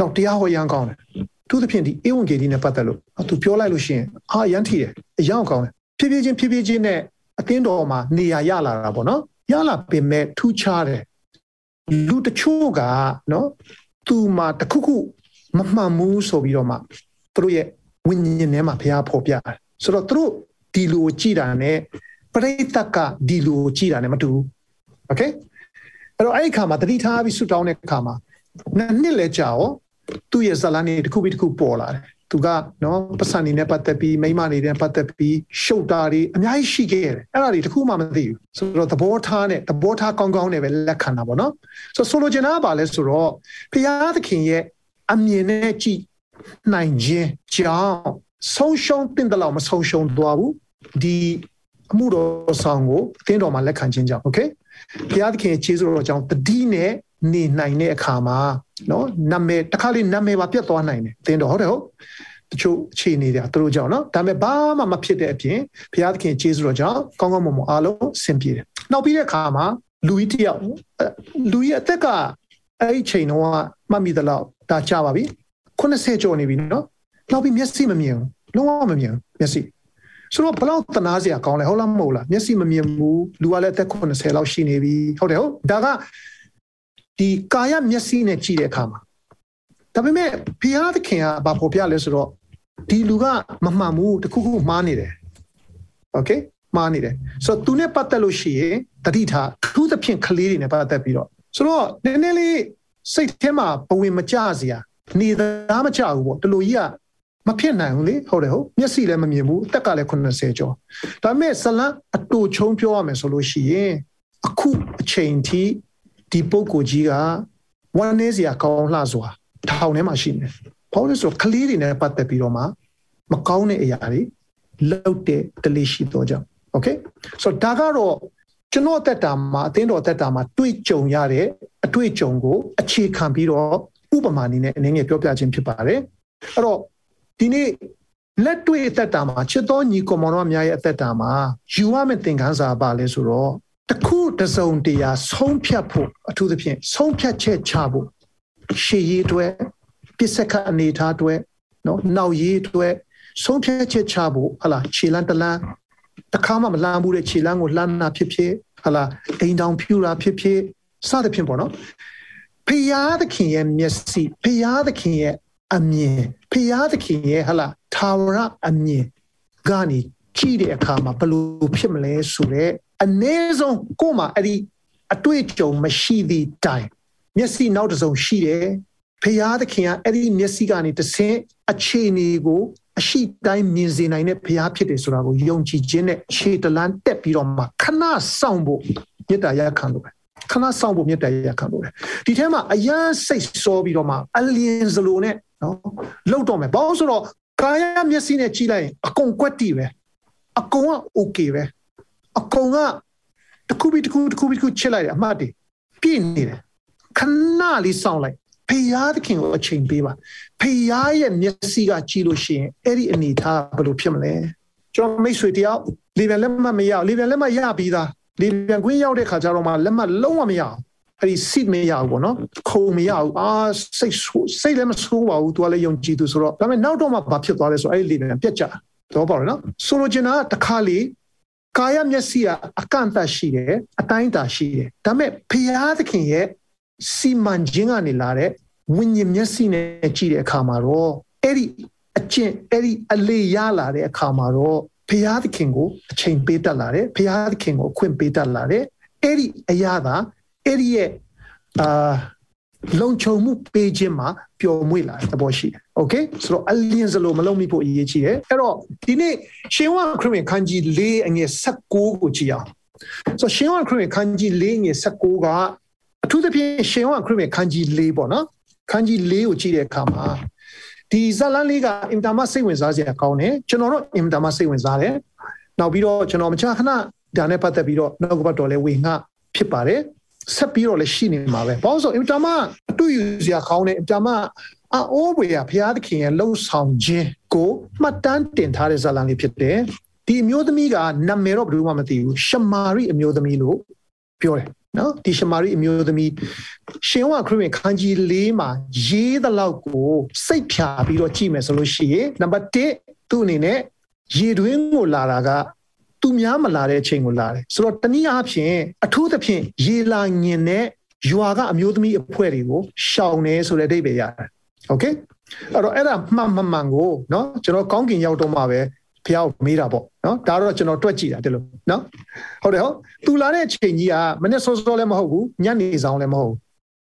တော့တရားဟောရန်ကောင်းတယ် သူသဖြင့်ဒီဧဝံဂေလိနဲ့ပတ်သက်လို့သူပြောလိုက်လို့ရှိရင်အာရန်ထီတယ်အယောင်ကောင်းတယ်ဖြည်းဖြည်းချင်းဖြည်းဖြည်းချင်းနဲ့အသင်းတော်မှာနေရာရလာတာပေါ့နော်ရလာပေမဲ့ထူးခြားတယ်လူတချို့ကနော်သူမှာတခုခုမမှန်ဘူးဆိုပြီးတော့မှသူတို့ရဲ့ဝိညာဉ်ထဲမှာဘုရားဖော်ပြတယ်ဆိုတော့သူတို့ဒီလိုကြည်တာနဲ့ပရိသတ်ကဒီလိုကြည်တာနဲ့မတူဘူးโอเคအဲ့တော့အဲ့ဒီခါမှာတတိထားပြီးဆူတောင်းတဲ့ခါမှာနှစ်နှစ်လဲကြာရော သူ့ရဲ့ဇာလန်နေတစ်ခုပြီးတစ်ခုပေါ်လာတယ်သူကနော်ပတ်စံနေနဲ့ပတ်သက်ပြီးမိမနေတဲ့ပတ်သက်ပြီးရှုပ်တာတွေအများကြီးရှိခဲ့တယ်အဲ့ဒါတွေတခုမှမသိဘူးဆိုတော့သဘောထားနဲ့သဘောထားကောင်းကောင်းနဲ့ပဲလက်ခံတာပေါ့နော်ဆိုတော့ဆိုလိုချင်တာကဘာလဲဆိုတော့ဘုရားသခင်ရဲ့အမြင်နဲ့ကြည့်နိုင်ခြင်းကြောင့်ဆုံးရှုံးတင်တယ်လို့မဆုံးရှုံးသွားဘူးဒီအမှုတော်ဆောင်ကိုတင်းတော်မှာလက်ခံခြင်းကြောင့်โอเคဘုရားသခင်ရဲ့ခြေစွတော်ကြောင့်တတိနဲ့ နေနိုင်တဲ့အခါမှာနော်နာမည်တစ်ခါလေးနာမည်ပါပြတ်သွားနိုင်တယ်တင်းတော်ဟုတ်တယ်ဟုတ်တချို့အခြေအနေတွေသူတို့ကြောင့်နော်ဒါပေမဲ့ဘာမှမဖြစ်တဲ့အပြင်ဘုရားသခင်ခြေစွတော်ကြောင့်ကောင်းကောင်းမွန်မွန်အားလုံးဆင်ပြေတယ်နောက်ပြီးတဲ့အခါမှာလူကြီးတယောက်လူကြီးအသက်ကအဲ့ဒီချိန်တော့မှတ်မိသလောက်ဒါကြပါပြီ80ကျော်နေပြီနော်နောက်ပြီးမျက်စိမမြင်ဘူးလုံးဝမမြင်ဘူးမျက်စိဆိုတော့ဘလောက်တနာစရာကောင်းလဲဟုတ်လားမဟုတ်လားမျက်စိမမြင်ဘူးလူကလည်းအသက်80လောက်ရှိနေပြီဟုတ်တယ်ဟုတ်ဒါက ဒီကာယမျက်စိနဲ့ကြည့်တဲ့အခါမှာဒါပေမဲ့ဘုရားသခင်ကဘာဖော်ပြလဲဆိုတော့ဒီလူကမမှန်ဘူးတခုခုမှားနေတယ်โอเคမှားနေတယ်ဆိုတော့သူနဲ့ပတ်သက်လို့ရှိရင်တတိထားသူသဖြင့်ကလေးတွေနဲ့ပတ်သက်ပြီးတော့ဆိုတော့နည်းနည်းလေးစိတ်ထဲမှာဘဝင်မကြစရာနေသားမကြဘူးပေါ့တလူကြီးကမဖြစ်နိုင်ဘူးလေဟုတ်တယ်ဟုတ်မျက်စိလည်းမမြင်ဘူးအသက်ကလည်း80ကျော်ဒါပေမဲ့ဇလန်အတူချုံပြောရမယ်ဆိုလို့ရှိရင်အခုအချိန်ထိ ဒီပုဂ္ဂိုလ်ကြီးကဝမ်းနည်းစရာကောင်းလှစွာထောင်ထဲမှာရှိနေတယ်။ဘာလို့လဲဆိုတော့ကလေးတွေနဲ့ပတ်သက်ပြီးတော့မှမကောင်းတဲ့အရာတွေလောက်တဲ့ကလေးရှိတော့ကြောင့် okay ဆိုတော့ဒါကတော့ကျွန်တော်တက်တာမှာအတင်းတော်တက်တာမှာတွေ့ကြုံရတဲ့အတွေ့အကြုံကိုအခြေခံပြီးတော့ဥပမာအနေနဲ့အနေငယ်ပြောပြခြင်းဖြစ်ပါတယ်။အဲ့တော့ဒီနေ့လက်တွေ့အသက်တာမှာချစ်တော်ညီကောင်မောင်တို့အများရဲ့အသက်တာမှာယူရမယ့်သင်ခန်းစာပါလဲဆိုတော့ တခုတစုံတရာဆုံးဖြတ်ဖို့အထူးသဖြင့်ဆုံးဖြတ်ချက်ချဖို့ရှေ့ရေးအတွက်ပစ္စကအနေထားအတွက်နော်နောက်ရေးအတွက်ဆုံးဖြတ်ချက်ချဖို့ဟလာခြေလန်းတလန်းတခါမှမလမ်းဘူးတဲ့ခြေလန်းကိုလှမ်းနာဖြစ်ဖြစ်ဟလာအိမ်တောင်ဖြူတာဖြစ်ဖြစ်စသဖြင့်ပေါ့နော်ဖရာသခင်ရဲ့မျက်စိဖရာသခင်ရဲ့အမြင်ဖရာသခင်ရဲ့ဟလာသာဝရအမြင်ကနေကြည့်တဲ့အခါမှာဘယ်လိုဖြစ်မလဲဆိုတော့ အ ਨੇ ဆုံးကို့မှာအဲ့ဒီအတွေ့အကြုံမရှိသည့်တိုင်မျက်စိနောက်တစ်စုံရှိတယ်ဖရာသခင်ကအဲ့ဒီမျက်စိကနေတဆင်းအခြေအနေကိုအရှိတိုင်းမြင်စေနိုင်တဲ့ဘုရားဖြစ်တယ်ဆိုတာကိုယုံကြည်ခြင်းနဲ့ခြေတလန်းတက်ပြီးတော့မှခဏစောင့်ဖို့မေတ္တာရခံလို့ပဲခဏစောင့်ဖို့မေတ္တာရခံလို့ပဲဒီထဲမှာအယမ်းစိတ်စောပြီးတော့မှအလင်းစလိုနဲ့နော်လှုပ်တော့မယ်ဘာလို့ဆိုတော့ကာယမျက်စိနဲ့ကြည့်လိုက်ရင်အကုန်ကွက်တီပဲအကုန်က okay ပဲ အကုန်ကတခုပြီးတခုတခုပြီးတခုချစ်လိုက်တယ်အမှတ်တွေပြည့်နေတယ်ခဏလေးစောင့်လိုက်ဖယားသခင်ကိုအချိန်ပေးပါဖယားရဲ့မျက်စိကကြည့်လို့ရှိရင်အဲ့ဒီအနေထားဘယ်လိုဖြစ်မလဲကျွန်တော်မိတ်ဆွေတယောက်လေပြန်လက်မှတ်မရလေပြန်လက်မှတ်ရပြီးသားလေပြန်ခွင့်ရောက်တဲ့ခါကျတော့မှလက်မှတ်လုံးဝမရအောင်အဲ့ဒီ seat မရဘူးပေါ့နော်ခုံမရဘူးအာစိတ်စိတ်လည်းမဆိုးပါဘူးသူကလည်းယုံကြည်သူဆိုတော့ဒါပေမဲ့နောက်တော့မှဘာဖြစ်သွားလဲဆိုအဲ့ဒီလေပြန်ပြက်ကြတော့ပေါ့နော်ဆိုလိုချင်တာကတခါလေ ကာယမျက်စိကအကန့်အသတ်ရှိတယ်အတိုင်းအတာရှိတယ်ဒါပေမဲ့ဖယားသခင်ရဲ့စီမံခြင်းကနေလာတဲ့ဝိညာဉ်မျက်စိနဲ့ကြည့်တဲ့အခါမှာတော့အဲ့ဒီအကျင့်အဲ့ဒီအလေးရလာတဲ့အခါမှာတော့ဘုရားသခင်ကိုအချိန်ပေးတတ်လာတယ်ဘုရားသခင်ကိုအခွင့်ပေးတတ်လာတယ်အဲ့ဒီအရာသာအဲ့ဒီရဲ့အာလုံခြုံမှုပေးခြင်းမှာ ပျော်မွေ့လာတဲ့ဘောရှိတယ်။ Okay ဆိုတော့အလင်းစလို့မလုံးမိဖို့အရေးကြီးတယ်။အဲ့တော့ဒီနေ့ရှင်ဝါခရစ်ဝင်ခန်းကြီး၄အငယ်16ကိုကြည့်အောင်။ဆိုရှင်ဝါခရစ်ဝင်ခန်းကြီး၄ငယ်16ကအထူးသဖြင့်ရှင်ဝါခရစ်ဝင်ခန်းကြီး၄ပေါ့နော်ခန်းကြီး၄ကိုကြည့်တဲ့အခါမှာဒီဇလန်လေးကအင်တာမစိတ်ဝင်စားစရာကောင်းတယ်ကျွန်တော်တို့အင်တာမစိတ်ဝင်စားတယ်နောက်ပြီးတော့ကျွန်တော်မချခဏဒါနဲ့ပတ်သက်ပြီးတော့နောက်ကဘတ်တော်လဲဝေငှဖြစ်ပါတယ် ဆက်ပြီးတော့လည်းရှိနေမှာပဲဘာလို့ဆိုအင်တာမအတူယူစရာကောင်းတဲ့အင်တာမအိုးဘွေရဘုရားသခင်ရဲ့လှုပ်ဆောင်ခြင်းကိုမှတ်တမ်းတင်ထားတဲ့ဇာလံလေးဖြစ်တယ်ဒီအမျိုးသမီးကနာမည်တော့ဘယ်သူမှမသိဘူးရှမာရိအမျိုးသမီးလို့ပြောတယ်နော်ဒီရှမာရိအမျိုးသမီးရှင်ဝခရစ်ဝင်ခန်းကြီး၄မှာရေးသလောက်ကိုစိတ်ဖြာပြီးတော့ကြည့်မယ်ဆိုလို့ရှိရင်နံပါတ်1သူ့အနေနဲ့ရေတွင်းကိုလာတာက သူများမလာတဲ့အချိန်ကိုလာတယ်ဆိုတော့တနည်းအားဖြင့်အထူးသဖြင့်ရေလာညင်တဲ့ရွာကအမျိုးသမီးအဖွဲ့တွေကိုရှောင်နေဆိုတဲ့အဓိပ္ပာယ်ရတယ်โอเคအဲ့တော့အဲ့ဒါမှန်မှန်မှန်ကိုเนาะကျွန်တော်ကောင်းကင်ရောက်တော့မှပဲဖះကိုမေးတာပေါ့နော်ဒါတော့ကျွန်တော်တွက်ကြည့်တာဒီလိုနော်ဟုတ်တယ်ဟုတ်သူလာတဲ့အချိန်ကြီးကမနေ့စောစောလည်းမဟုတ်ဘူးညနေဆောင်လည်းမဟုတ်ဘူး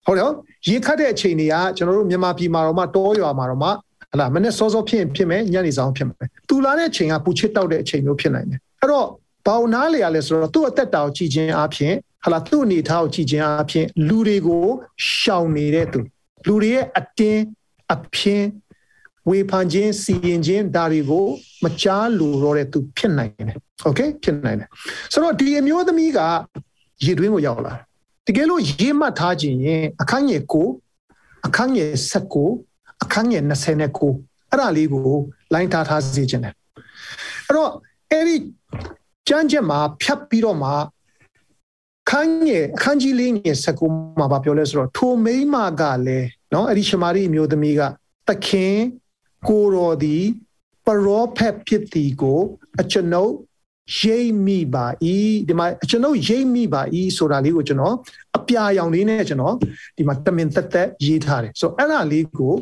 ဟုတ်တယ်ဟုတ်ရေခတ်တဲ့အချိန်တွေကကျွန်တော်တို့မြန်မာပြည်မှာတော့မှတောရွာမှာတော့မှဟလာမနေ့စောစောဖြစ်ဖြစ်မယ်ညနေဆောင်ဖြစ်မယ်သူလာတဲ့အချိန်ကပူချစ်တောက်တဲ့အချိန်မျိုးဖြစ်နိုင်တယ် အဲ့တော့ဘာလို့နားလေရလဲဆိုတော့သူ့အသက်တာကိုကြည်ချင်းအပြင်ဟလာသူ့အနေထားကိုကြည်ချင်းအပြင်လူတွေကိုရှောင်နေတဲ့သူလူတွေရဲ့အတင်းအပြင်ဝေဖန်ခြင်းစီရင်ခြင်းဒါတွေကိုမကြားလို့တော့တဲ့သူဖြစ်နိုင်တယ်။ Okay ဖြစ်နိုင်တယ်။ဆိုတော့ဒီအမျိုးသမီးကရေတွင်းကိုရောက်လာတယ်။တကယ်လို့ရေးမှတ်ထားခြင်းရင်အခန်းငယ်9အခန်းငယ်19အခန်းငယ်29အဲ့ဒါလေးကိုလိုင်းထားထားစေခြင်းတယ်။အဲ့တော့ အဲ့ဒီကြမ်းချက်မှာဖြတ်ပြီးတော့မှခန်းငယ်အခန်းကြီးလေးငယ်စကူမှာဗာပြောလဲဆိုတော့ထိုမိမကလည်းနော်အဲ့ဒီရှမာရိအမျိုးသမီးကသခင်ကိုတော်သည်ပရောဖက်ဖြစ်သည်ကိုအကျွန်ုပ်ရိပ်မိပါ၏ဒီမှာအကျွန်ုပ်ရိပ်မိပါ၏ဆိုတာလေးကိုကျွန်တော်အပြာရောင်လေးနဲ့ကျွန်တော်ဒီမှာတမင်သက်သက်ရေးထားတယ်ဆိုတော့အဲ့ဒါလေးကို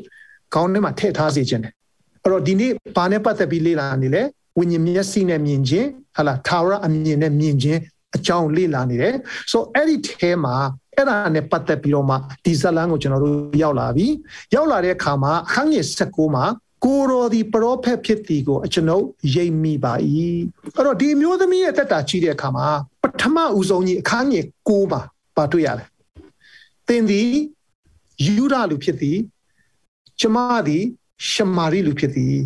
ခေါင်းထဲမှာထည့်ထားစေခြင်းတယ်အဲ့တော့ဒီနေ့ဘာနဲ့ပတ်သက်ပြီးလေ့လာနေလဲ ဝိညာဉ်မျက်စိနဲ့မြင်ခြင်းဟာလားသာဝရအမြင်နဲ့မြင်ခြင်းအကြောင်းလေ့လာနေတယ်ဆိုတော့အဲ့ဒီထဲမှာအဲ့ဒါနဲ့ပတ်သက်ပြီးတော့မှဒီဇလန်းကိုကျွန်တော်တို့ရောက်လာပြီရောက်လာတဲ့အခါမှာအခန်းငယ်16မှာကိုတော်ဒီပရောဖက်ဖြစ်သည်ကိုအကျွန်ုပ်ရိပ်မိပါ၏အဲ့တော့ဒီမျိုးသမီးရဲ့တက်တာကြီးတဲ့အခါမှာပထမဦးဆုံးကြီးအခန်းငယ်6ပါပါတွေ့ရတယ်သင်သည်ယူဒလူဖြစ်သည်ကျမသည်ရှမာရိလူဖြစ်သည်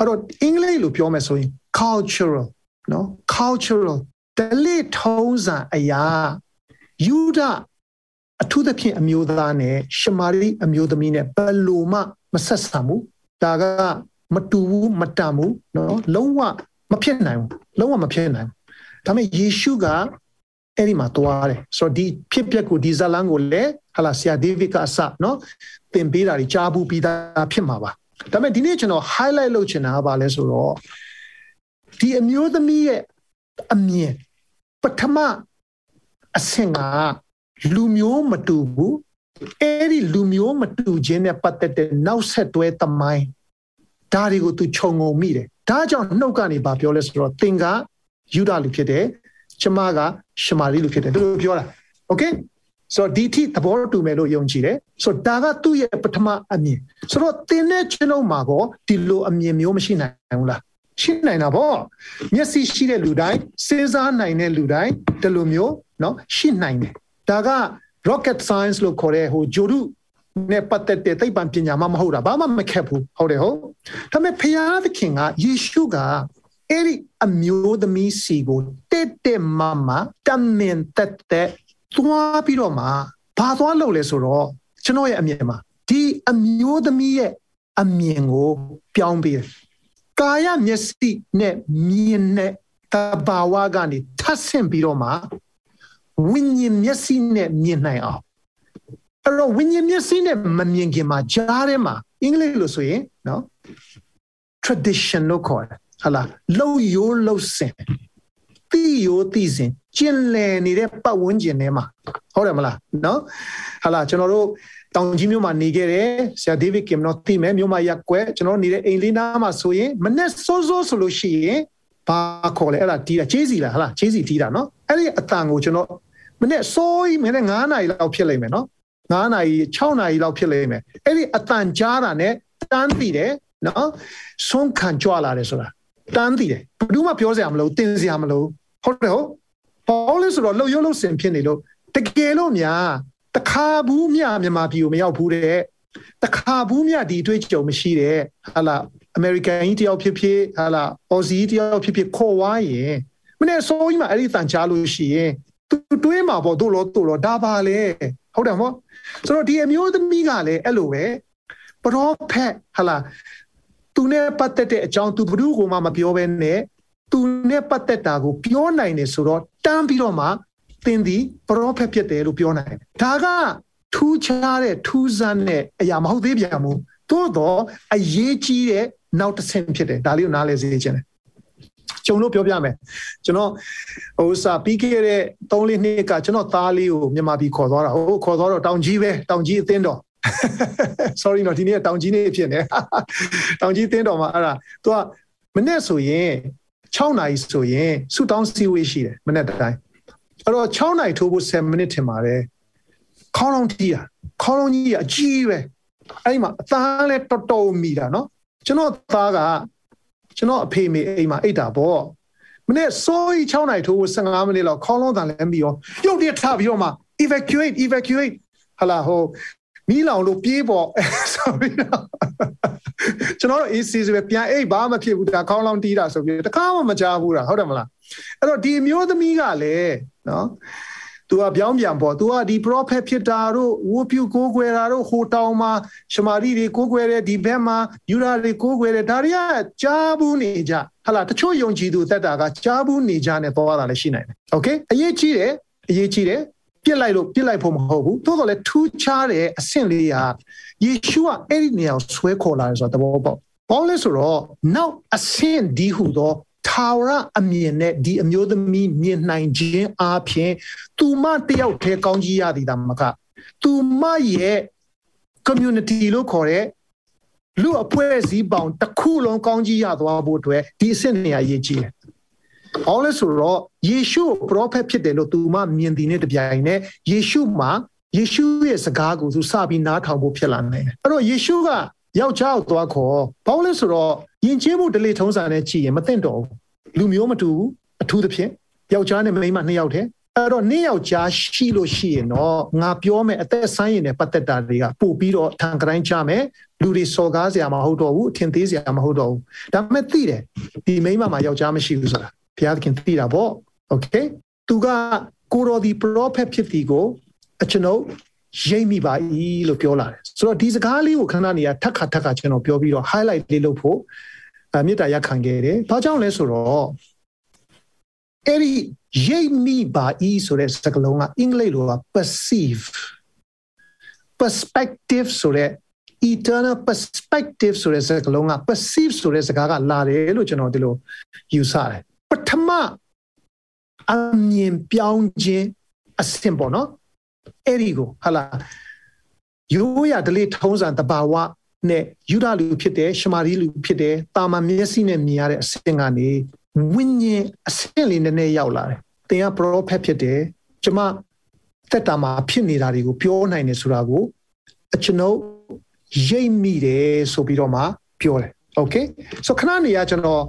အဲ့တော့အင်္ဂလိပ်လိုပြောမယ်ဆိုရင် cultural နော် cultural တလိထုံးစံအရာယူဒအထူးသဖြင့်အမျိုးသားနဲ့ရှမာရိအမျိုးသမီးနဲ့ဘယ်လိုမှမဆက်ဆံဘူးဒါကမတူဘူးမတန်ဘူးနော်လုံးဝမဖြစ်နိုင်ဘူးလုံးဝမဖြစ်နိုင်ဘူးဒါပေမဲ့ယေရှုကအဲ့ဒီမှာသွားတယ်ဆိုတော့ဒီဖြစ်ပျက်ကိုဒီဇလန်ကိုလည်းဟလာဆရာဒေးဗစ်ကအစနော်သင်ပေးတာကြီးကြားဘူးပြီးသားဖြစ်မှာပါ ဒါပေမဲ့ဒီနေ့ကျွန်တော် highlight လုပ်ချင်တာကဘာလဲဆိုတော့ဒီအမျိုးသမီးရဲ့အမြင်ပထမအဆင့်ကလူမျိုးမတူဘူးအဲ့ဒီလူမျိုးမတူခြင်းနဲ့ပတ်သက်တဲ့နောက်ဆက်တွဲသမိုင်းဒါတွေကိုသူခြုံငုံမိတယ်ဒါကြောင့်နှုတ်ကနေပါပြောလဲဆိုတော့သင်ကယူဒလူဖြစ်တယ်ကျမကရှမာရိလူဖြစ်တယ်သူပြောတာโอเค ဆိုတော့ဒီထိသဘောတူမယ်လို့ယုံကြည်တယ်ဆိုတော့ဒါကသူ့ရဲ့ပထမအမြင်ဆိုတော့သင်နဲ့ကျွန်တော်မှာကောဒီလိုအမြင်မျိုးမရှိနိုင်ဘူးလားရှိနိုင်တာပေါ့မျက်စိရှိတဲ့လူတိုင်းစဉ်းစားနိုင်တဲ့လူတိုင်းဒီလိုမျိုးเนาะရှိနိုင်တယ်ဒါက rocket science လို့ခေါ်တဲ့ဟိုဂျိုဒုနဲ့ပတ်သက်တဲ့သိပ္ပံပညာမှမဟုတ်တာဘာမှမခက်ဘူးဟုတ်တယ်ဟုတ်ဒါပေမဲ့ဖျားသခင်ကယေရှုကအဲ့ဒီအမျိုးသမီးစီကိုတက်တက်မမတမင်တက်တက် သွားပြီးတော့မှဘာသွားလုပ်လဲဆိုတော့ကျွန်တော်ရဲ့အမြင်မှာဒီအမျိုးသမီးရဲ့အမြင်ကိုပြောင်းပေးတယ်ကာယမျက်စိနဲ့မြင်တဲ့တဘာဝကနေထပ်ဆင့်ပြီးတော့မှဝိညာဉ်မျက်စိနဲ့မြင်နိုင်အောင်အဲ့တော့ဝိညာဉ်မျက်စိနဲ့မမြင်ခင်မှာကြားထဲမှာအင်္ဂလိပ်လို့ဆိုရင်နော် tradition လို့ခေါ်တယ်ဟာလားလှုပ်ရိုးလှုပ်စင်တိရိုးတိစင် ကျင်လည်နေတဲ့ပတ်ဝန်းကျင်ထဲမှာဟုတ်တယ်မလားနော်ဟာလားကျွန်တော်တို့တောင်ကြီးမြို့မှာနေခဲ့တယ်ဆရာဒေးဗစ်ကင်နော်သိမယ်မြို့မှာရက်ကွက်ကျွန်တော်နေတဲ့အိမ်လေးနားမှာဆိုရင်မနဲ့စိုးစိုးဆိုလို့ရှိရင်ဘာခေါ်လဲအဲ့ဒါတီးတာဂျေးစီလားဟာလားဂျေးစီတီးတာနော်အဲ့ဒီအတန်ကိုကျွန်တော်မနဲ့စိုးကြီးမနဲ့9နာရီလောက်ဖြစ်လိမ့်မယ်နော်9နာရီ6နာရီလောက်ဖြစ်လိမ့်မယ်အဲ့ဒီအတန်ကြားတာနဲ့တန်းတည်တယ်နော်ဆုံးခံကြွလာတယ်ဆိုတာတန်းတည်တယ်ဘယ်သူမှပြောစရာမလိုတင်စရာမလိုဟုတ်တယ်ဟုတ် ဘာလို့လဲဆိုတော့လှုပ်ရုပ်လှုပ်စင်ဖြစ်နေလို့တကယ်လို့များတခါဘူးမြမြန်မာပြည်ကိုမရောက်ဘူးတဲ့တခါဘူးမြဒီတွေ့ကြုံမရှိတဲ့ဟာလာအမေရိကန်ကြီးတယောက်ဖြစ်ဖြစ်ဟာလာအော်စီတယောက်ဖြစ်ဖြစ်ခေါ်ဝါရင်မနေ့စိုးကြီးမှအဲ့ဒီတန်ချလို့ရှိရင်သူတွေးမှာပေါ့တို့လို့တို့လို့ဒါပါလေဟုတ်တယ်မို့ဆိုတော့ဒီအမျိုးသမီးကလည်းအဲ့လိုပဲပရောဖက်ဟာလာသူနဲ့ပတ်သက်တဲ့အကြောင်းသူဘ ᱹ ကိုမှမပြောဘဲနဲ့ သူနဲ့ပတ်သက်တာကိုပြောနိုင်တယ်ဆိုတော့တန်းပြီးတော့မှသင်သည်ပရောဖက်ဖြစ်တယ်လို့ပြောနိုင်တယ်ဒါကထူးခြားတဲ့ထူးဆန်းတဲ့အရာမဟုတ်သေးပြန်ဘူးသို့တော့အရေးကြီးတဲ့နောက်တစ်ဆင့်ဖြစ်တယ်ဒါလေးကိုနားလည်စေချင်တယ်ကျုံလို့ပြောပြမယ်ကျွန်တော်ဟိုစာပြီးခဲ့တဲ့3လေးနှစ်ကကျွန်တော်သားလေးကိုမြန်မာပြည်ခေါ်သွားတာဟိုခေါ်သွားတော့တောင်ကြီးပဲတောင်ကြီးအသင်းတော် sorry နော်ဒီနေ့တောင်ကြီးနေဖြစ်နေတောင်ကြီးအသင်းတော်မှာအဲ့ဒါသူကမနေ့ဆိုရင် 6နာရီဆိုရင်ဆူတောင်းစီဝေးရှိတယ်မနေ့တိုင်းအဲ့တော့6နာရီထိုးဖို့7မိနစ်ထင်ပါတယ်ခေါင်းလုံးတီးတာခေါင်းလုံးကြီးအကြီးပဲအဲ့ဒီမှာအသားလဲတော်တော်မိတာနော်ကျွန်တော်သားကကျွန်တော်အဖေမေအိမ်မှာအိတ်တာပေါ့မနေ့စိုးကြီး6နိုင်ထိုး15မိနစ်လောက်ခေါင်းလုံးတန်လဲပြီးရောရုတ်တရက်ထပြီးတော့မှ evacuate evacuate ဟလာဟို မိလောင်လို့ပြေးပေါ်ဆိုပြီးတော့ကျွန်တော်တို့ AC ဆိုပဲပြန်အိတ်ဘာမှဖြစ်ဘူးဒါခေါင်းလောင်းတီးတာဆိုပြီးတခါမှမကြားဘူးတာဟုတ်တယ်မလားအဲ့တော့ဒီအမျိုးသမီးကလည်းနော်သူကပြောင်းပြန်ပေါ့သူကဒီ prophet ဖြစ်တာတို့ဝုပြုကိုးကွယ်တာတို့ဟိုတောင်မှာရှမာရိတွေကိုးကွယ်တယ်ဒီဘက်မှာယူရာတွေကိုးကွယ်တယ်ဒါတွေကကြားဘူးနေကြဟလာတချို့ယုံကြည်သူသက်တာကကြားဘူးနေကြနဲ့ပေါ်ရတာလည်းရှိနိုင်တယ် okay အရေးကြီးတယ်အရေးကြီးတယ် ပြစ်လိုက်လို့ပြစ်လိုက်ဖို့မဟုတ်ဘူးသို့တော်လည်းထူးခြားတဲ့အဆင့်လေးဟာယေရှုကအဲ့ဒီနေရာကိုဆွဲခေါ်လာတယ်ဆိုတော့သဘောပေါက်ဘာလို့လဲဆိုတော့နောက်အဆင့်ဒီဟုသောထာဝရအမြင်နဲ့ဒီအမျိုးသမီးမြင်နိုင်ခြင်းအပြင်သူမတယောက်တည်းကောင်းကြီးရသည်ဒါမကသူမရဲ့ community လို့ခေါ်တဲ့လူအဖွဲ့အစည်းပေါင်းတစ်ခုလုံးကောင်းကြီးရသွားဖို့အတွက်ဒီအဆင့်နေရာရေးကြီးတယ်။ အော်လဲဆိုတော့ယေရှုပရောဖက်ဖြစ်တယ်လို့သူမမြင်သည်နဲ့တပြိုင်နက်ယေရှုမှာယေရှုရဲ့စကားကိုသူစပြီးနားထောင်ဖို့ဖြစ်လာနိုင်တယ်။အဲ့တော့ယေရှုကယောက်ျားကိုသွားခေါ်ဘာလို့လဲဆိုတော့ယဉ်ကျေးမှုဒလေထုံးစံနဲ့ကြည့်ရင်မသိတော့ဘူးလူမျိုးမတူဘူးအထူးသဖြင့်ယောက်ျားနဲ့မိန်းမနှစ်ယောက်တည်းအဲ့တော့နေ့ယောက်ျားရှိလို့ရှိရင်တော့ငါပြောမယ်အသက်ဆိုင်ရင်နဲ့ပတ်သက်တာတွေကပို့ပြီးတော့ထန်ကတိုင်းချမယ်လူတွေစော်ကားစရာမဟုတ်တော့ဘူးအထင်သေးစရာမဟုတ်တော့ဘူးဒါပေမဲ့သိတယ်ဒီမိန်းမမှာယောက်ျားမရှိဘူးဆိုတာ ဘုရားသခင်သိတာပေါ့โอเคသူကကိုရောဒီ prophet ဖြစ်ဒီကိုအကျွန်ုပ်ရိပ်မိပါ၏လို့ပြောလာတယ်ဆိုတော့ဒီစကားလေးကိုခဏနေရထက်ခါထက်ခါကျွန်တော်ပြောပြီးတော့ highlight လေးလုပ်ဖို့အမေတ္တာရက်ခံခဲ့တယ်ဘာကြောင့်လဲဆိုတော့ အဲ့ဒီရိပ်မိပါဤဆိုတဲ့စကားလုံးကအင်္ဂလိပ်လိုက perceive perspective ဆိုတဲ့ eternal perspective ဆိုတဲ့စကားလုံးက perceive ဆိုတဲ့စကားကလာတယ်လို့ကျွန်တော်ဒီလိုယူဆတယ် ပထမအမြင်ပြောင်းခြင်းအဆင့်ပေါ့နော်အဲ့ဒီကိုဟာလာရိုးရာဓလေ့ထုံးစံတဘာဝနဲ့ယူဒလူဖြစ်တယ်ရှမာရီလူဖြစ်တယ်တာမန်မျက်စိနဲ့မြင်ရတဲ့အဆင့်ကနေဝိညာဉ်အဆင့်လေးနည်းနည်းရောက်လာတယ်သင်က prophet ဖြစ်တယ်ကျမသက်တာမှာဖြစ်နေတာတွေကိုပြောနိုင်တယ်ဆိုတာကိုအကျွန်ုပ်ရိပ်မိတယ်ဆိုပြီးတော့မှပြောတယ် okay ဆိုခဏနေရကျွန်တော်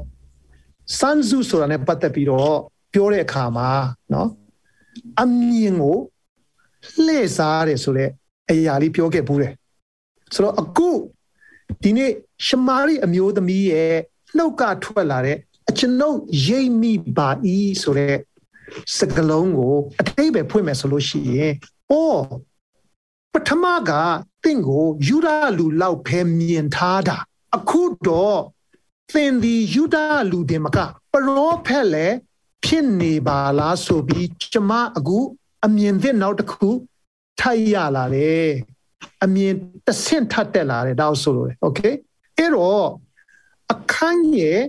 စန်ဇူဆိုတာနဲ့ပတ်သက်ပြီးတော့ပြောတဲ့အခါမှာเนาะအမြင်ကိုလှည့်စားတယ်ဆိုတဲ့အရာလေးပြောခဲ့ဘူးတယ်ဆိုတော့အခုဒီနေ့ရှမာရိအမျိုးသမီးရဲ့နှုတ်ကထွက်လာတဲ့အကျွန်ုပ်ရိပ်မိပါဤဆိုတဲ့စကလုံးကိုအတိတ်ပဲဖွင့်မယ်ဆိုလို့ရှိရင်အော်ပထမကတင့်ကိုယူဒလူလောက်ဖဲမြင်ထားတာအခုတော့ သင်ဒီယူဒလူတင်မကပရောဖက်လည်းဖြစ်နေပါလားဆိုပြီးကျမအခုအမြင်သစ်နောက်တစ်ခုထိုက်ရလာတယ်အမြင်တစ်ဆင့်ထပ်တက်လာတယ်ဒါဆိုလို့โอเคအဲ့တော့အခန်းရဲ့